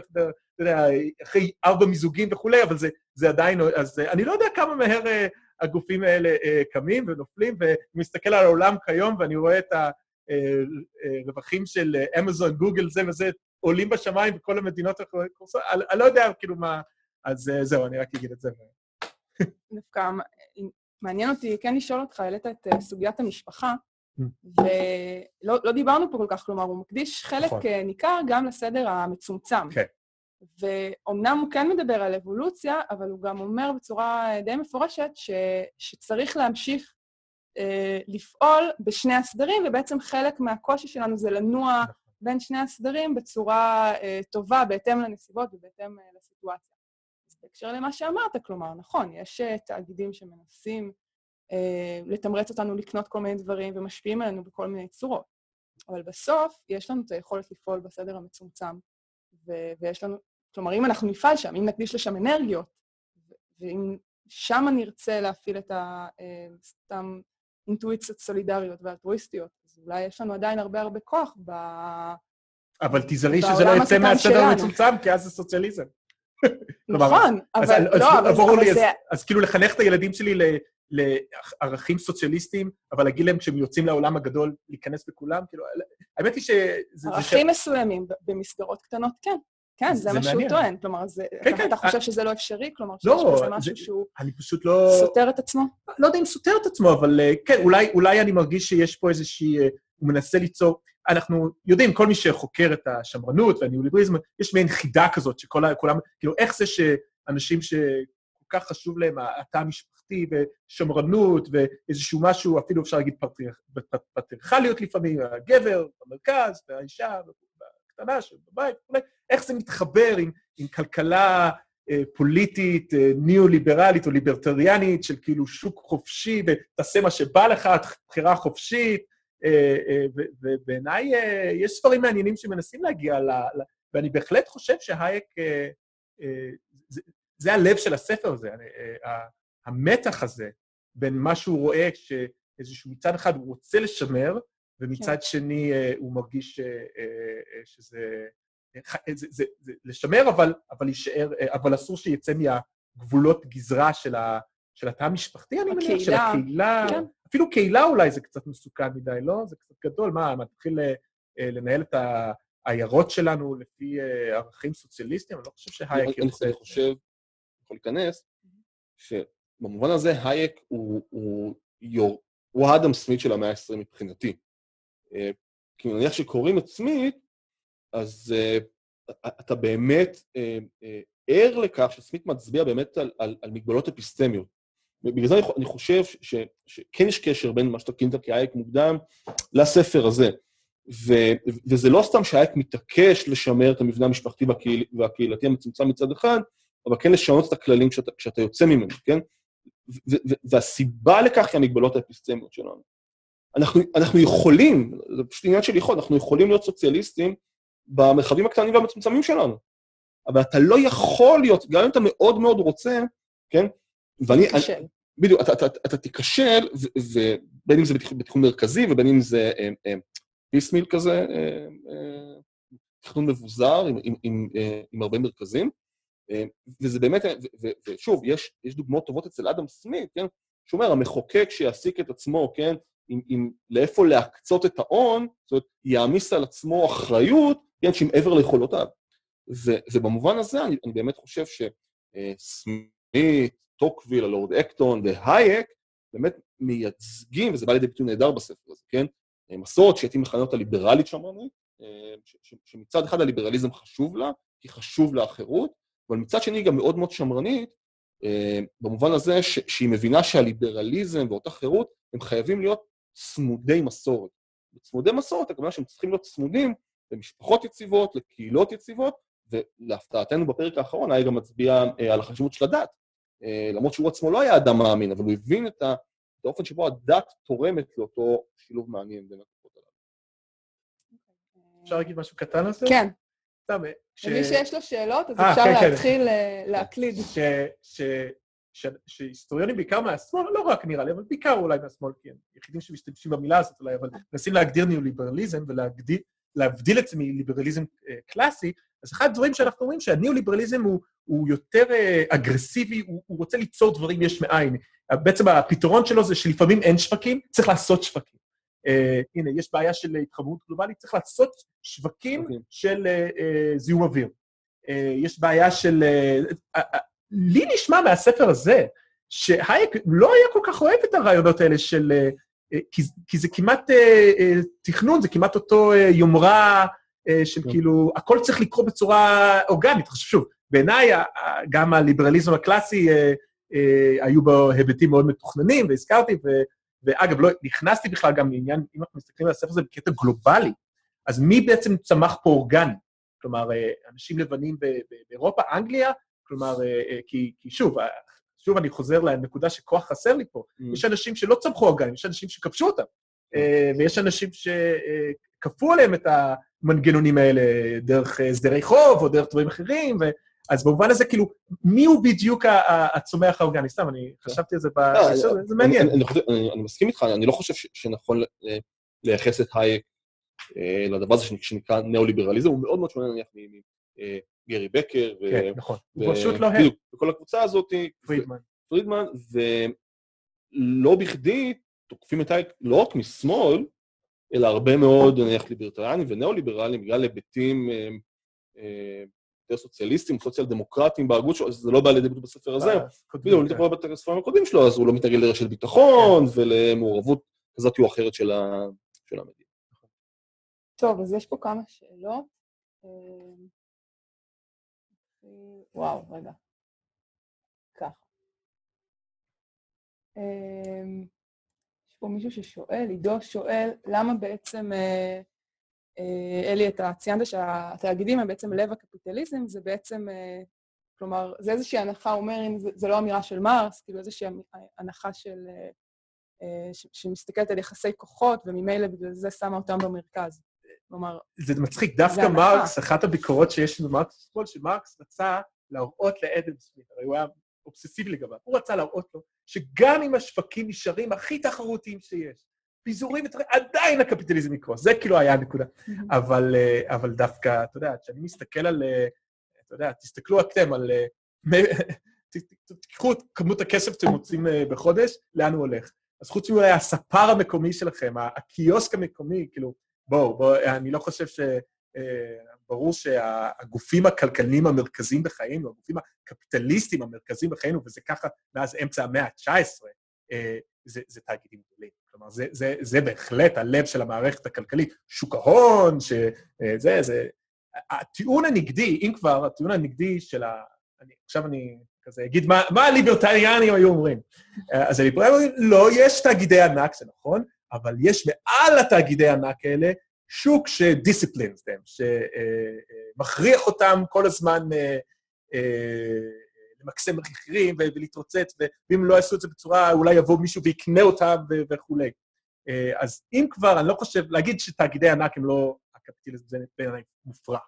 יודע, אחרי ארבע מיזוגים וכולי, אבל זה, זה עדיין... אז אה, אני לא יודע כמה מהר אה, הגופים האלה אה, קמים ונופלים, ואני מסתכל על העולם כיום, ואני רואה את הרווחים של אה, אמזון, גוגל, זה וזה, עולים בשמיים וכל המדינות האחרות קורסות, אני לא יודע כאילו מה... אז אה, זהו, אני רק אגיד את זה. דווקא מעניין אותי כן לשאול אותך, העלית את אה, סוגיית המשפחה, Mm. ולא לא דיברנו פה כל כך, כלומר, הוא מקדיש חלק נכון. אה, ניכר גם לסדר המצומצם. כן. ואומנם הוא כן מדבר על אבולוציה, אבל הוא גם אומר בצורה אה, די מפורשת ש, שצריך להמשיך אה, לפעול בשני הסדרים, ובעצם חלק מהקושי שלנו זה לנוע בין שני הסדרים בצורה אה, טובה, בהתאם לנסיבות ובהתאם אה, לסיטואציה. אז בהקשר למה שאמרת, כלומר, נכון, יש אה, תאגידים שמנסים אה, לתמרץ אותנו לקנות כל מיני דברים ומשפיעים עלינו בכל מיני צורות, אבל בסוף יש לנו את היכולת לפעול בסדר המצומצם, ו- ויש לנו, כלומר, אם אנחנו נפעל שם, אם נקדיש לשם אנרגיות, ואם שם נרצה להפעיל את ה... אה, סתם אינטואיציות סולידריות ואלטרואיסטיות, אז אולי יש לנו עדיין הרבה הרבה כוח ב... אבל תיזהרי שזה לא יצא מהסדר. המצומצם, כי אז זה סוציאליזם. נכון, אבל לא, אבל זה... אז כאילו לחנך את הילדים שלי לערכים סוציאליסטיים, אבל להגיד להם כשהם יוצאים לעולם הגדול, להיכנס בכולם, כאילו, האמת היא שזה... ערכים מסוימים במסגרות קטנות, כן. כן, זה זה מה שהוא. טוען. כלומר, זה- כן, כן, אתה אה, חושב שזה לא אפשרי? כלומר, שיש לא, בזה זה- משהו שהוא אני פשוט לא... סותר את עצמו? לא יודע אם סותר את עצמו, אבל אה, כן, אולי, אולי אני מרגיש שיש פה איזושהי... אה, הוא מנסה ליצור... אנחנו יודעים, כל מי שחוקר את השמרנות והניאו-ליבריזם, יש מעין חידה כזאת שכל ה... כולם... כאילו, איך זה שאנשים שכל כך חשוב להם התא המשפחתי ושמרנות ואיזשהו משהו, אפילו אפשר להגיד פטריאר- פט- פטריארכליות לפעמים, הגבר במרכז והאישה הקטנה שבבית איך זה מתחבר עם, עם כלכלה אה, פוליטית, אה, ניאו-ליברלית או ליברטריאנית, של כאילו שוק חופשי, ותעשה מה שבא לך, בחירה חופשית, אה, אה, ובעיניי אה, יש ספרים מעניינים שמנסים להגיע ל... ל- ואני בהחלט חושב שהייק, אה, אה, זה, זה הלב של הספר הזה, אה, ה- המתח הזה בין מה שהוא רואה, שאיזשהו מצד אחד הוא רוצה לשמר, ומצד שני אה, הוא מרגיש אה, אה, שזה... זה, זה, זה לשמר, אבל, אבל יישאר, אבל אסור שיצא מהגבולות גזרה של, ה, של התא המשפחתי, אני מניח, של הקהילה. כן. אפילו קהילה אולי זה קצת מסוכן מדי, לא? זה קצת גדול. מה, אה, לנהל את העיירות שלנו לפי ערכים סוציאליסטיים? אני לא חושב שהייק אני יוצא... אני חושב, יכול להיכנס, שבמובן הזה הייק הוא, הוא, יור, הוא האדם סמית של המאה ה-20 מבחינתי. אה, כי נניח שקוראים את סמית, אז אה, אתה באמת אה, ער לכך שסמית מצביע באמת על, על, על מגבלות אפיסטמיות. ובגלל זה אני חו- אני חושב ש, ש, שכן יש קשר בין מה שאתה כינית כהייק מוקדם לספר הזה. ו, וזה לא סתם שהייק מתעקש לשמר את המבנה המשפחתי והקהיל, והקהילתי המצומצם מצד אחד, אבל כן לשנות את הכללים כשאתה, כשאתה יוצא ממנו, כן? ו, ו, והסיבה לכך היא המגבלות האפיסטמיות שלנו. אנחנו, אנחנו יכולים, זה פשוט עניין של יכול, אנחנו יכולים להיות סוציאליסטים במרחבים הקטנים והמצומצמים שלנו. אבל אתה לא יכול להיות, גם אם אתה מאוד מאוד רוצה, כן? ואני... אני- בדיוק, אתה, אתה, אתה, אתה תיכשל, ובין אם זה בתכנון מרכזי ובין אם זה אה, אה, פיסמיל כזה, אה, תכנון מבוזר עם, עם, עם, אה, עם הרבה מרכזים. וזה באמת, ו- ו- ושוב, יש, יש דוגמאות טובות אצל אדם סמית, כן? שהוא אומר, המחוקק שיעסיק את עצמו, כן? עם, עם לאיפה להקצות את ההון, זאת אומרת, יעמיס על עצמו אחריות, כן? שהיא מעבר ליכולותיו. ו- ובמובן הזה אני, אני באמת חושב שסמית, טוקוויל, הלורד אקטון והייק באמת מייצגים, וזה בא לידי ביטוי נהדר בספר הזה, כן? אה, מסורת שהייתי מכנה אותה ליברלית שמרנית, אה, שמצד אחד הליברליזם חשוב לה, כי חשוב לה החירות, אבל מצד שני היא גם מאוד מאוד שמרנית, אה, במובן הזה שהיא מבינה שהליברליזם ואותה חירות, הם חייבים להיות צמודי מסורת. צמודי מסורת, הכוונה שהם צריכים להיות צמודים למשפחות יציבות, לקהילות יציבות, ולהפתעתנו בפרק האחרון היה גם מצביע אה, על החשיבות של הדת. אה, למרות שהוא עצמו לא היה אדם מאמין, אבל הוא הבין את, ה, את האופן שבו הדת תורמת לאותו שילוב מעניין בין הכוחות הללו. אפשר להגיד משהו קטן על זה? כן. סתם, ש... למי שיש לו שאלות, אז 아, אפשר כן, להתחיל כן. להקליד. ש... ש... שהיסטוריונים בעיקר מהשמאל, לא רק נראה לי, אבל בעיקר אולי מהשמאל, כי הם יחידים שמשתמשים במילה הזאת אולי, אבל מנסים להגדיר ניאו-ליברליזם ולהבדיל את זה מליברליזם קלאסי, אז אחד הדברים שאנחנו רואים שהניאו-ליברליזם הוא, הוא יותר אגרסיבי, הוא, הוא רוצה ליצור דברים יש מאין. בעצם הפתרון שלו זה שלפעמים אין שווקים, צריך לעשות שווקים. Uh, הנה, יש בעיה של התחממות גלובלית, צריך לעשות שווקים okay. של uh, uh, זיהום אוויר. Uh, יש בעיה של... Uh, uh, לי נשמע מהספר הזה, שהייק לא היה כל כך אוהב את הרעיונות האלה של... Uh, uh, כי, כי זה כמעט uh, uh, תכנון, זה כמעט אותו uh, יומרה uh, של okay. כאילו, הכל צריך לקרות בצורה אורגנית. עכשיו שוב, בעיניי גם הליברליזם הקלאסי, uh, uh, היו בו היבטים מאוד מתוכננים, והזכרתי, ו... ואגב, לא נכנסתי בכלל גם לעניין, אם אנחנו מסתכלים על הספר הזה בקטע גלובלי, אז מי בעצם צמח פה אורגני? כלומר, אנשים לבנים באירופה, אנגליה, כלומר, כי, כי שוב, שוב אני חוזר לנקודה שכוח חסר לי פה, mm. יש אנשים שלא צמחו אורגני, יש אנשים שכבשו אותם, mm. ויש אנשים שכפו עליהם את המנגנונים האלה דרך הסדרי חוב או דרך דברים אחרים, ו... אז במובן הזה, כאילו, מי הוא בדיוק הצומח האורגני? סתם, אני חשבתי על זה בהקשר הזה, זה מעניין. אני מסכים איתך, אני לא חושב שנכון לייחס את הייק לדבר הזה שנקרא ניאו-ליברליזם, הוא מאוד מאוד שונה נניח מגרי בקר. כן, נכון, הוא פשוט לא הם. בדיוק, וכל הקבוצה הזאת, פרידמן. פרידמן, ולא בכדי תוקפים את הייק לא רק משמאל, אלא הרבה מאוד, נניח, ליברטריאנים וניאו-ליברלים, בגלל היבטים יותר סוציאליסטים, סוציאל דמוקרטים בהגות שלו, זה לא בא לידי ביטוי בספר הזה. בדיוק, אם אתה קורא בספרים הקודמים שלו, אז הוא לא מתנגד לרשת ביטחון כן. ולמעורבות כזאת או אחרת של המדינה. טוב, אז יש פה כמה שאלות. וואו, רגע. ככה. יש פה מישהו ששואל, עידו שואל, למה בעצם אה, אה, אלי, אתה ציינת שהתאגידים הם בעצם לב הקפיטליזם, זה בעצם, אה, כלומר, זה איזושהי הנחה, אומר, אם זה, זה לא אמירה של מרס, כאילו איזושהי הנחה של... אה, שמסתכלת על יחסי כוחות, וממילא בגלל זה שמה אותם במרכז. כלומר... זה מצחיק, דווקא מרקס, אחת הביקורות שיש לנו במרקס שמאל, שמרקס רצה להראות לאדם סמית, הרי הוא היה אובססיבי לגביו, הוא רצה להראות לו שגם אם השווקים נשארים הכי תחרותיים שיש, פיזורים, עדיין הקפיטליזם יקרוס. זה כאילו היה הנקודה. אבל, אה, אבל דווקא, אתה יודע, כשאני מסתכל על, אה, אתה יודע, תסתכלו אתם על... אה, תיקחו את כמות הכסף שאתם מוצאים בחודש, לאן הוא הולך. אז חוץ מאולי הספר המקומי שלכם, הקיוסק המקומי, כאילו, בואו, בואו, אני לא חושב ש... ברור שהגופים הכלכליים המרכזיים בחיינו, הגופים הקפיטליסטיים המרכזיים בחיינו, וזה ככה מאז אמצע המאה ה-19, זה, זה תאגידים גדולים. כלומר, זה, זה, זה בהחלט הלב של המערכת הכלכלית. שוק ההון, שזה, אה, זה... הטיעון הנגדי, אם כבר, הטיעון הנגדי של ה... אני, עכשיו אני כזה אגיד מה, מה הליברטריאנים היו אומרים. אה, אז הליברטריאנים לא, יש תאגידי ענק, זה נכון, אבל יש מעל התאגידי ענק האלה שוק שדיסציפלינס them, שמכריח אותם כל הזמן למקסם מחירים ולהתרוצץ, ואם לא יעשו את זה בצורה, אולי יבוא מישהו ויקנה אותם וכולי. אה, אז אם כבר, אני לא חושב, להגיד שתאגידי ענק הם לא הקפיטליזם, זה בעיניי מופרע.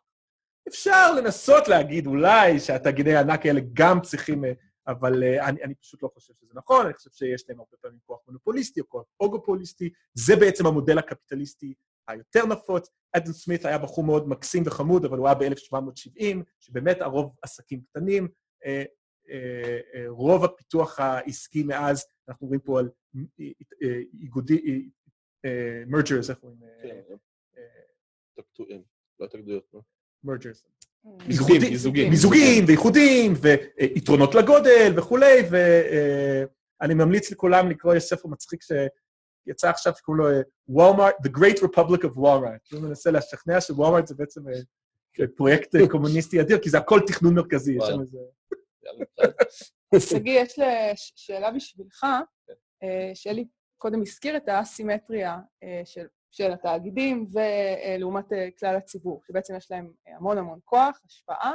אפשר לנסות להגיד אולי שהתאגידי הענק האלה גם צריכים, אה, אבל אה, אני, אני פשוט לא חושב שזה נכון, אני חושב שיש להם הרבה פעמים כוח מונופוליסטי או כוח אוגופוליסטי, זה בעצם המודל הקפיטליסטי היותר נפוץ. אדן סמית היה בחור מאוד מקסים וחמוד, אבל הוא היה ב-1770, שבאמת הרוב עסקים קטנים, אה, אה, רוב הפיתוח העסקי מאז, אנחנו רואים פה על איגודי, מרג'רס, איך קוראים? כן, לא התאגדויות, לא? מרג'רס. מיזוגים, מיזוגים. מיזוגים ואיחודים, ויתרונות לגודל וכולי, ואני ממליץ לכולם לקרוא, יש ספר מצחיק שיצא עכשיו, שקוראים לו Walmart, The Great Republic of Walmart. אני מנסה לשכנע שוולמארט זה בעצם פרויקט קומוניסטי אדיר, כי זה הכל תכנון מרכזי, יש שם איזה... שגיא, יש לי שאלה בשבילך, כן. אה, שאלי קודם הזכיר את האסימטריה אה, של, של התאגידים ולעומת אה, כלל הציבור, שבעצם יש להם המון המון כוח, השפעה,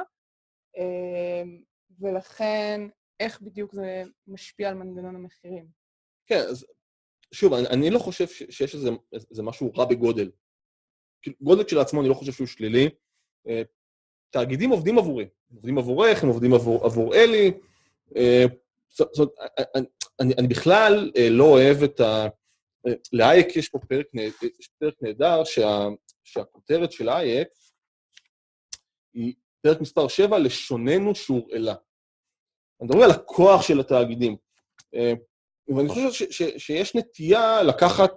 ולכן איך בדיוק זה משפיע על מנגנון המחירים? כן, אז שוב, אני, אני לא חושב שיש איזה, איזה משהו רע בגודל. גודל כשלעצמו אני לא חושב שהוא שלילי. תאגידים עובדים עבורי. הם עובדים עבורך, הם עובדים עבור, עבור אלי. אה, זאת אומרת, אני, אני, בכלל אה, לא אוהב את ה... אה, לאייק יש פה פרק, יש פרק נהדר, שה, שהכותרת של אייק היא פרק מספר 7, לשוננו שהורעלה. אני מדבר על הכוח של התאגידים. ואני חושב ש, ש, שיש נטייה לקחת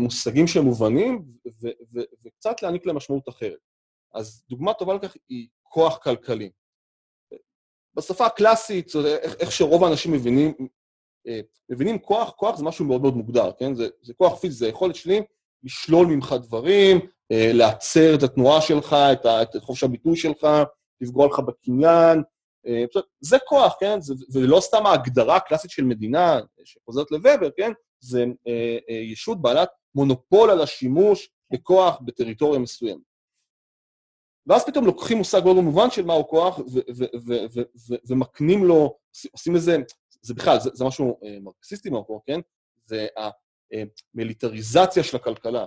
מושגים שהם מובנים ו, ו, וקצת להעניק להם משמעות אחרת. אז דוגמה טובה לכך היא כוח כלכלי. בשפה הקלאסית, איך, איך שרוב האנשים מבינים, אה, מבינים כוח, כוח זה משהו מאוד מאוד מוגדר, כן? זה, זה כוח פיזי, זה היכולת שלי לשלול ממך דברים, אה, לעצר את התנועה שלך, את, ה, את חופש הביטוי שלך, לפגוע לך בקניין. אה, זה כוח, כן? זה, ולא סתם ההגדרה הקלאסית של מדינה שחוזרת לוובר, כן? זה ישות בעלת מונופול על השימוש בכוח בטריטוריה מסוימת. ואז פתאום לוקחים מושג מאוד מובן של מהו כוח, ומקנים לו, עושים לזה, זה בכלל, זה, זה משהו אה, מרקסיסטי מהמקור, כן? זה המיליטריזציה של הכלכלה.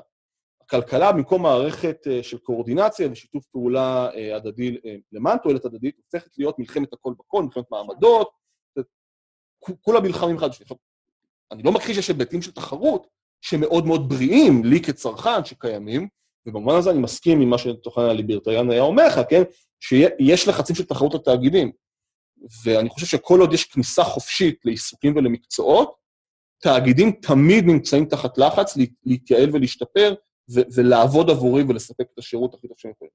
הכלכלה, במקום מערכת אה, של קואורדינציה ושיתוף פעולה אה, הדדי למען תועלת הדדית, הופכת להיות מלחמת הכל בכל, מלחמת מעמדות, כולם נלחמים אחד בשני. אני לא מכחיש שיש היבטים של תחרות שמאוד מאוד בריאים, לי כצרכן, שקיימים, ובמובן הזה אני מסכים עם מה שתוכן הליברטריאן היה אומר לך, כן? שיש לחצים של תחרות התאגידים. ואני חושב שכל עוד יש כניסה חופשית לעיסוקים ולמקצועות, תאגידים תמיד נמצאים תחת לחץ להתייעל ולהשתפר ו- ולעבוד עבורי ולספק את השירות הכי טוב שהם יכולים.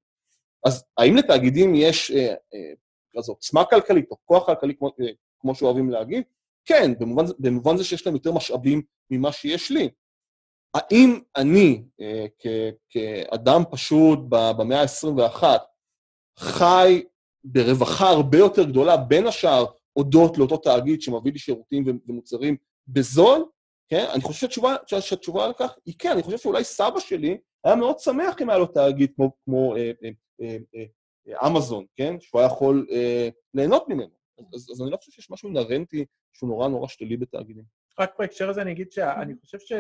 אז האם לתאגידים יש אה, אה, עוצמה כלכלית או כוח כלכלי, כמו, אה, כמו שאוהבים להגיד? כן, במובן, במובן זה שיש להם יותר משאבים ממה שיש לי. האם אני, אה, כאדם פשוט במאה ה-21, חי ברווחה הרבה יותר גדולה, בין השאר הודות לאותו תאגיד שמביא לי שירותים ומוצרים בזול, כן? אני חושב שהתשובה, שהתשובה על כך היא כן, אני חושב שאולי סבא שלי היה מאוד שמח אם היה לו תאגיד כמו, כמו אה, אה, אה, אה, אמזון, כן? שהוא היה יכול אה, ליהנות ממנו. אז, אז אני לא חושב שיש משהו אינהרנטי שהוא נורא נורא שלילי בתאגידים. רק בהקשר הזה אני אגיד שאני חושב ש...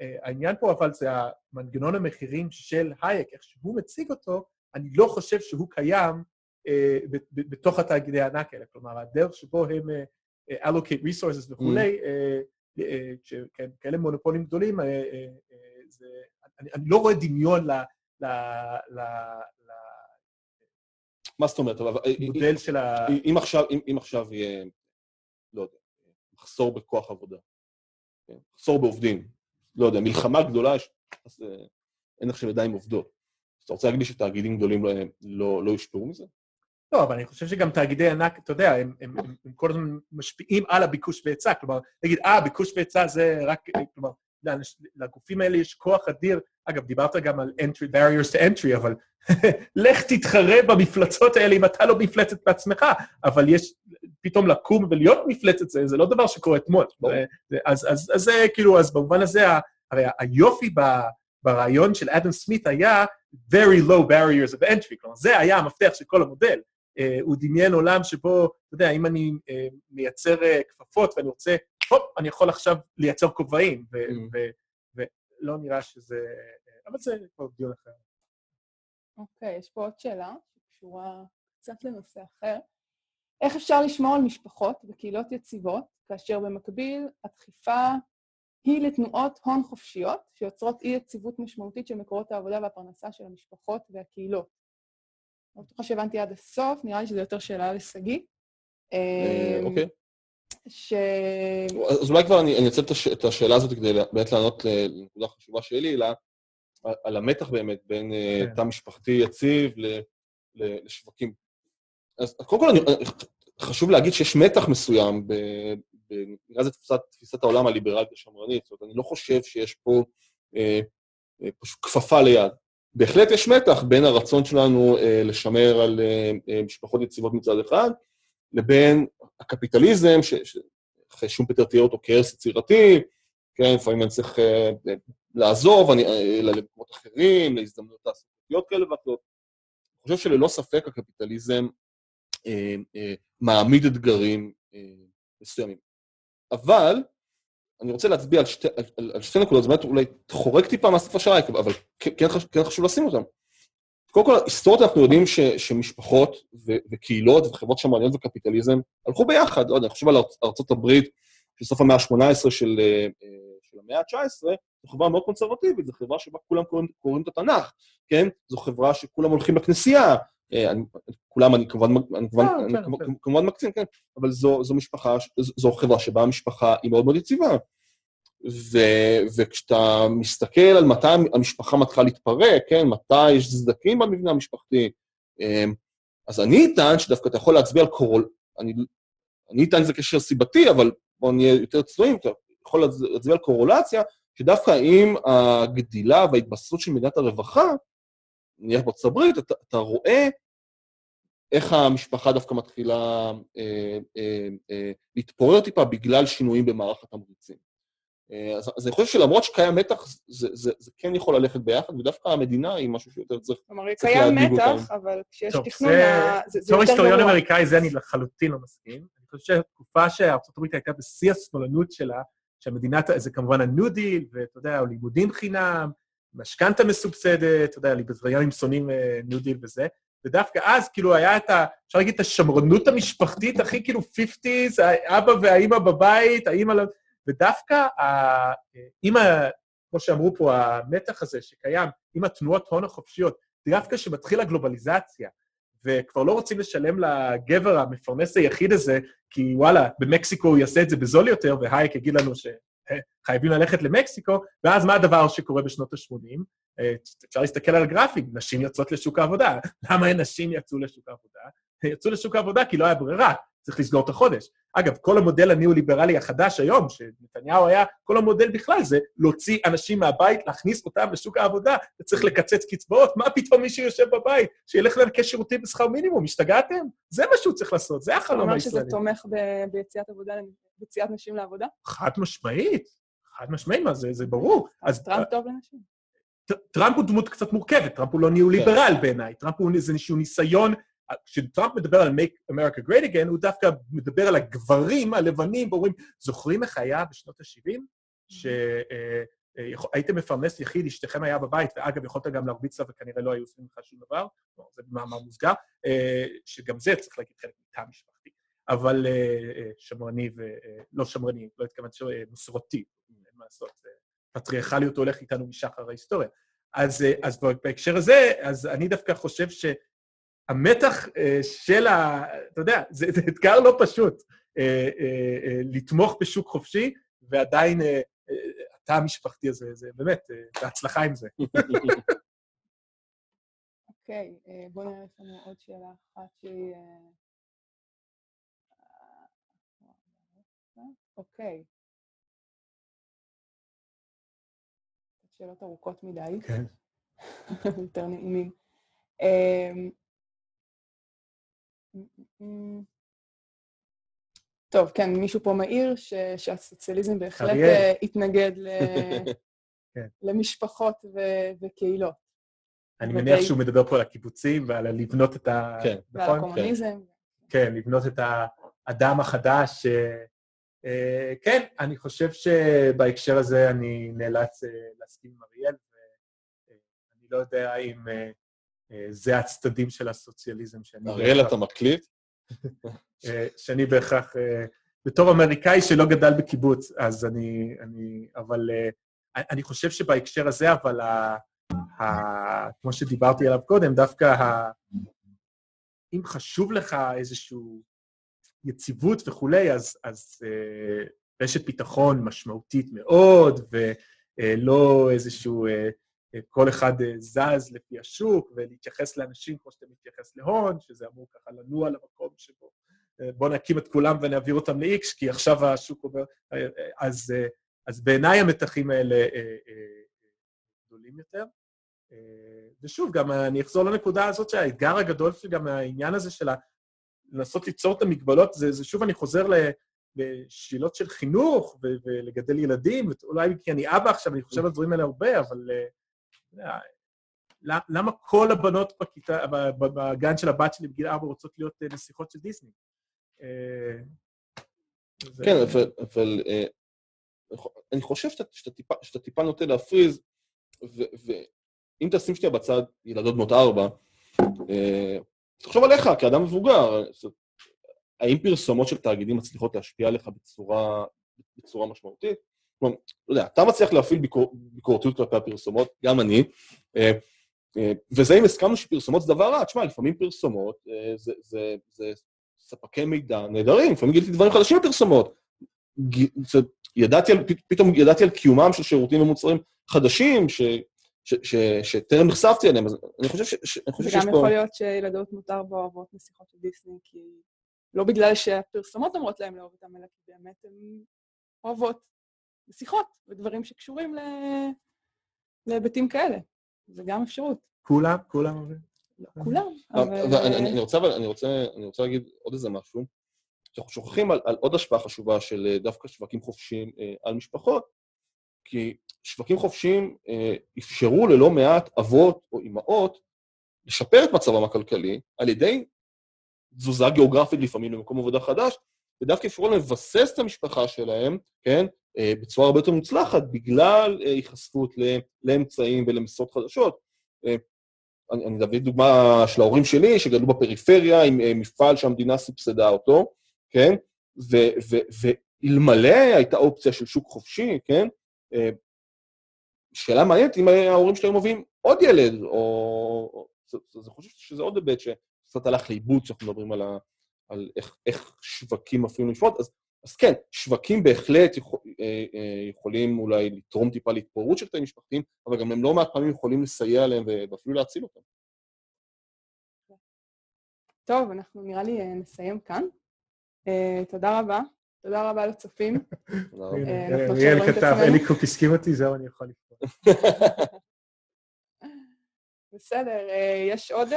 אה, פה אבל זה המנגנון המחירים של הייק, איך שהוא מציג אותו, אני לא חושב שהוא קיים אה, בתוך התאגידי הענק האלה. כלומר, הדרך שבו הם אה, אה allocate resources וכולי, mm. אה, אה, כן, כאלה מונופולים גדולים, אה, אה, אה, אני, לא רואה דמיון ל... מה זאת אומרת? מודל של ה... אם עכשיו, יהיה, לא יודע, מחסור בכוח עבודה, כן? מחסור בעובדים, לא יודע, מלחמה גדולה, אז אה, אין עכשיו ידיים עובדות. אז אתה רוצה להגיד לי שתאגידים גדולים לא, לא, לא יושפעו מזה? לא, אבל אני חושב שגם תאגידי ענק, אתה יודע, הם, הם, הם, הם כל הזמן משפיעים על הביקוש והיצע. כלומר, נגיד, אה, ביקוש והיצע זה רק, כלומר, לגופים האלה יש כוח אדיר. אגב, דיברת גם על entry, barriers to entry, אבל לך תתחרה במפלצות האלה אם אתה לא מפלצת בעצמך, אבל יש, פתאום לקום ולהיות מפלצת, זה, זה לא דבר שקורה אתמול. אז, אז, אז זה כאילו, אז במובן הזה, הרי היופי ב, ברעיון של אדם סמית היה very low barriers of entry, כלומר, זה היה המפתח של כל המודל. Uh, הוא דמיין עולם שבו, אתה יודע, אם אני uh, מייצר uh, כפפות ואני רוצה, הופ, אני יכול עכשיו לייצר כובעים, mm. ולא נראה שזה... אבל זה כבר דיון אחר. אוקיי, okay, יש פה עוד שאלה שקשורה קצת לנושא אחר. איך אפשר לשמור על משפחות וקהילות יציבות, כאשר במקביל הדחיפה היא לתנועות הון חופשיות שיוצרות אי-יציבות משמעותית של מקורות העבודה והפרנסה של המשפחות והקהילות? לא בטוחה שהבנתי עד הסוף, נראה לי שזו יותר שאלה לשגיא. אה, אמ, אוקיי. ש... אז אולי כבר אני אנצל את השאלה הזאת כדי באמת לענות לנקודה חשובה שלי, אלא על המתח באמת בין אה, כן. תא משפחתי יציב לשווקים. אז קודם כל, אני, חשוב להגיד שיש מתח מסוים, נקרא לזה תפיסת, תפיסת העולם הליברלית השמרנית, זאת אומרת, אני לא חושב שיש פה אה, אה, פשוט כפפה ליד. בהחלט יש מתח בין הרצון שלנו אה, לשמר על אה, אה משפחות יציבות מצד אחד, לבין הקפיטליזם, שאחרי שום פטר תיאר אותו כערס יצירתי, כן, לפעמים אני צריך לעזוב, אני, למקומות אחרים, להזדמנויות תעסוקתיות כאלה ואחרות. אני חושב שללא ספק הקפיטליזם אה, אה, מעמיד אתגרים אה, מסוימים. אבל אני רוצה להצביע על שתי, על, על שתי נקודות, זאת אומרת, אולי חורק טיפה מהספר של רייק, אבל כן, חשוב, כן חשוב לשים אותם. קודם כל, היסטורית אנחנו יודעים ש, שמשפחות ו, וקהילות וחברות שמרניות וקפיטליזם הלכו ביחד. לא יודע, אני חושב על ארצות הברית של סוף המאה ה-18 של, אה, של המאה ה-19, זו חברה מאוד קונסרבטיבית, זו חברה שבה כולם קוראים, קוראים את התנ"ך, כן? זו חברה שכולם הולכים לכנסייה, כולם, אני כמובן, אה, אני כמובן, כן. מקצין, כן, אבל זו, משפחה, זו, חברה שבה המשפחה היא מאוד מאוד יציבה. ו, וכשאתה מסתכל על מתי המשפחה מתחילה להתפרק, כן, מתי יש סדקים במבנה המשפחתי, אמ, אז אני אטען שדווקא אתה יכול להצביע על קורול... אני, אני אטען שזה קשר סיבתי, אבל בואו נהיה יותר צנועים, אתה יכול להצ- להצביע על קורולציה, שדווקא עם הגדילה וההתבססות של מדינת הרווחה, נניח בארצות הברית, אתה, אתה רואה איך המשפחה דווקא מתחילה אה, אה, אה, להתפורר טיפה בגלל שינויים במערך התמריצים. אה, אז, אז אני חושב שלמרות שקיים מתח, זה, זה, זה כן יכול ללכת ביחד, ודווקא המדינה היא משהו שיותר צריך... כלומר, קיים להדאיג מתח, אותנו. אבל כשיש טוב, תכנון, זה- זה זה בתור יותר היסטוריון גרוע. אמריקאי, זה אני לחלוטין לא מסכים. אני חושב שהתקופה שארצות הברית הייתה בשיא השמאלנות שלה, שהמדינה, זה כמובן הניו דיל, ואתה יודע, לימודים חינם, משכנתה מסובסדת, אתה יודע, ליברטריאנים שונאים אה, ניו דיל וזה, ודווקא אז, כאילו, היה את ה... אפשר להגיד את השמרנות המשפחתית הכי כאילו 50's, האבא והאימא בבית, האימא לא... ודווקא, ה- עם ה... כמו שאמרו פה, המתח הזה שקיים, עם התנועות הון החופשיות, דווקא כשמתחיל הגלובליזציה, וכבר לא רוצים לשלם לגבר המפרנס היחיד הזה, כי וואלה, במקסיקו הוא יעשה את זה בזול יותר, והייק יגיד לנו שחייבים ללכת למקסיקו, ואז מה הדבר שקורה בשנות ה-80? אפשר להסתכל על הגרפים, נשים יוצאות לשוק העבודה. למה נשים יצאו לשוק העבודה? יצאו לשוק העבודה כי לא היה ברירה, צריך לסגור את החודש. אגב, כל המודל הניאו-ליברלי החדש היום, שנתניהו היה, כל המודל בכלל זה להוציא אנשים מהבית, להכניס אותם לשוק העבודה, וצריך לקצץ קצבאות, מה פתאום מישהו יושב בבית, שילך לנקש שירותים בשכר מינימום, השתגעתם? זה מה שהוא צריך לעשות, זה אתה החלום אומר שזה הישראלי. תומך ב- ביציאת עבודה, ביציאת נשים לעבודה? חד משמעית, חד משמעית, מה זה, זה ברור. אז טראמפ טוב לנשים. טראמפ הוא דמות קצת מורכבת, טראמפ הוא לא ניאו-ליברל בעיניי, טראמפ הוא איזה איזשהו ניסיון, כשטראמפ מדבר על make America great again, הוא דווקא מדבר על הגברים הלבנים, ואומרים, זוכרים איך היה בשנות ה-70? שהייתם מפרנס יחיד, אשתכם היה בבית, ואגב, יכולת גם להרביץ לה וכנראה לא היו עושים לך שום דבר, זה במאמר מוסגר, אה, שגם זה צריך להגיד חלק מתא משפחתי, אבל אה, אה, שמרני ו... אה, לא שמרני, לא התכוונתי, אה, מסורתי, אין מה לעשות, פטריארכליות הולך איתנו משחר ההיסטוריה. אז, אה, אז בהקשר הזה, אז אני דווקא חושב שהמתח אה, של ה... אתה יודע, זה, זה אתגר לא פשוט, אה, אה, לתמוך בשוק חופשי, ועדיין התא המשפחתי הזה, זה באמת, בהצלחה עם זה. אוקיי, בואו נראה, יש לנו עוד שאלה אחת שהיא... אוקיי. שאלות ארוכות מדי, כן. יותר נעימים. טוב, כן, מישהו פה מעיר ש- שהסוציאליזם בהחלט אריאל. אה, התנגד ל- כן. למשפחות ו- וקהילות. אני ודי- מניח שהוא מדבר פה על הקיבוצים ועל לבנות את ה... כן. ועל נכון? הקומוניזם. כן, לבנות את האדם החדש. אה, אה, כן, אני חושב שבהקשר הזה אני נאלץ אה, להסכים עם אריאל, ואני לא יודע אם אה, אה, זה הצדדים של הסוציאליזם שאני... אריאל, אתה מקליט? אה, שאני בהכרח... אה, בתור אמריקאי שלא גדל בקיבוץ, אז אני... אני אבל אה, אני חושב שבהקשר הזה, אבל ה, ה, כמו שדיברתי עליו קודם, דווקא ה, אם חשוב לך איזושהי יציבות וכולי, אז, אז אה, רשת ביטחון משמעותית מאוד, ולא איזשהו... כל אחד אה, זז לפי השוק, ולהתייחס לאנשים כמו שאתה מתייחס להון, שזה אמור ככה לנוע למקום שבו אה, בוא נקים את כולם ונעביר אותם ל-X, כי עכשיו השוק עובר... אה, אז, אז בעיניי המתחים האלה גדולים יותר. ושוב, גם אני אחזור לנקודה הזאת שהאתגר הגדול שגם העניין הזה של לנסות ליצור את המגבלות, זה, זה שוב אני חוזר ל- לשאלות של חינוך ולגדל ילדים, אולי כי אני אבא עכשיו, אני חושב על הדברים האלה הרבה, אבל למ- למה כל הבנות בכיתה, בגן של הבת שלי בגיל ארבע רוצות להיות אה, נסיכות של דיסני? אה, כן, אבל, אבל אה, אני חושב שאתה, טיפה, טיפה נוטה להפריז, ו, ו, אם תשים שנייה בצד ילדות בנות ארבע, אה, תחשוב עליך כאדם מבוגר, האם פרסומות של תאגידים מצליחות להשפיע עליך בצורה, בצורה משמעותית? כלומר, לא יודע, אתה מצליח להפעיל ביקור, ביקורתיות כלפי הפרסומות, גם אני, אה, אה, וזה אם הסכמנו שפרסומות זה דבר רע, תשמע, לפעמים פרסומות אה, זה, זה, זה ספקי מידע נהדרים, לפעמים גיליתי דברים חדשים בפרסומות. ידעתי על, פתאום ידעתי על קיומם של שירותים ומוצרים חדשים, ש, שטרם נחשפתי אליהם, אז אני חושב, ש, ש, אני חושב שיש פה... וגם יכול להיות שילדות מותר ואוהבות נסיכות של דיסני, כי לא בגלל שהפרסומות אומרות להם לאהוב אותם, אלא כי באמת הן אוהבות נסיכות ודברים שקשורים ל... להיבטים כאלה. זה גם אפשרות. כולם? כולם? לא כולם, אבל... אבל... אני רוצה, אני רוצה, אני רוצה להגיד עוד איזה משהו. שאנחנו שוכחים על, על עוד השפעה חשובה של אה, דווקא שווקים חופשיים אה, על משפחות, כי שווקים חופשיים אה, אפשרו ללא מעט אבות או אימהות לשפר את מצבם הכלכלי על ידי תזוזה גיאוגרפית לפעמים למקום עבודה חדש, ודווקא אפשרו להם לבסס את המשפחה שלהם, כן, אה, בצורה הרבה יותר מוצלחת, בגלל אה, היחשפות לאמצעים ולמשרות חדשות. אה, אני, אני אביא דוגמה של ההורים שלי, שגדלו בפריפריה עם מפעל שהמדינה סבסדה אותו, כן? ואלמלא הייתה אופציה של שוק חופשי, כן? שאלה מעניינת אם ההורים שלהם מביאים עוד ילד, או... אז אני חושב שזה עוד היבט שקצת הלך לאיבוד כשאנחנו מדברים על, ה... על איך, איך שווקים אפילו לשפוט. אז אז כן, שווקים בהחלט יכול, אה, אה, יכולים אולי לתרום טיפה להתפוררות של תאים משפחתיים, אבל גם הם לא מעט פעמים יכולים לסייע להם ואפילו להציל אותם. טוב, אנחנו נראה לי אה, נסיים כאן. תודה רבה. תודה רבה לצופים. אריאל כתב, אליקוק הסכים אותי, זהו, אני יכול לפתור. בסדר, יש עוד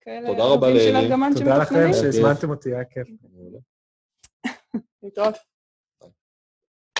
כאלה... תודה רבה לאלי. תודה לכם שהזמנתם אותי, היה כיף. Então,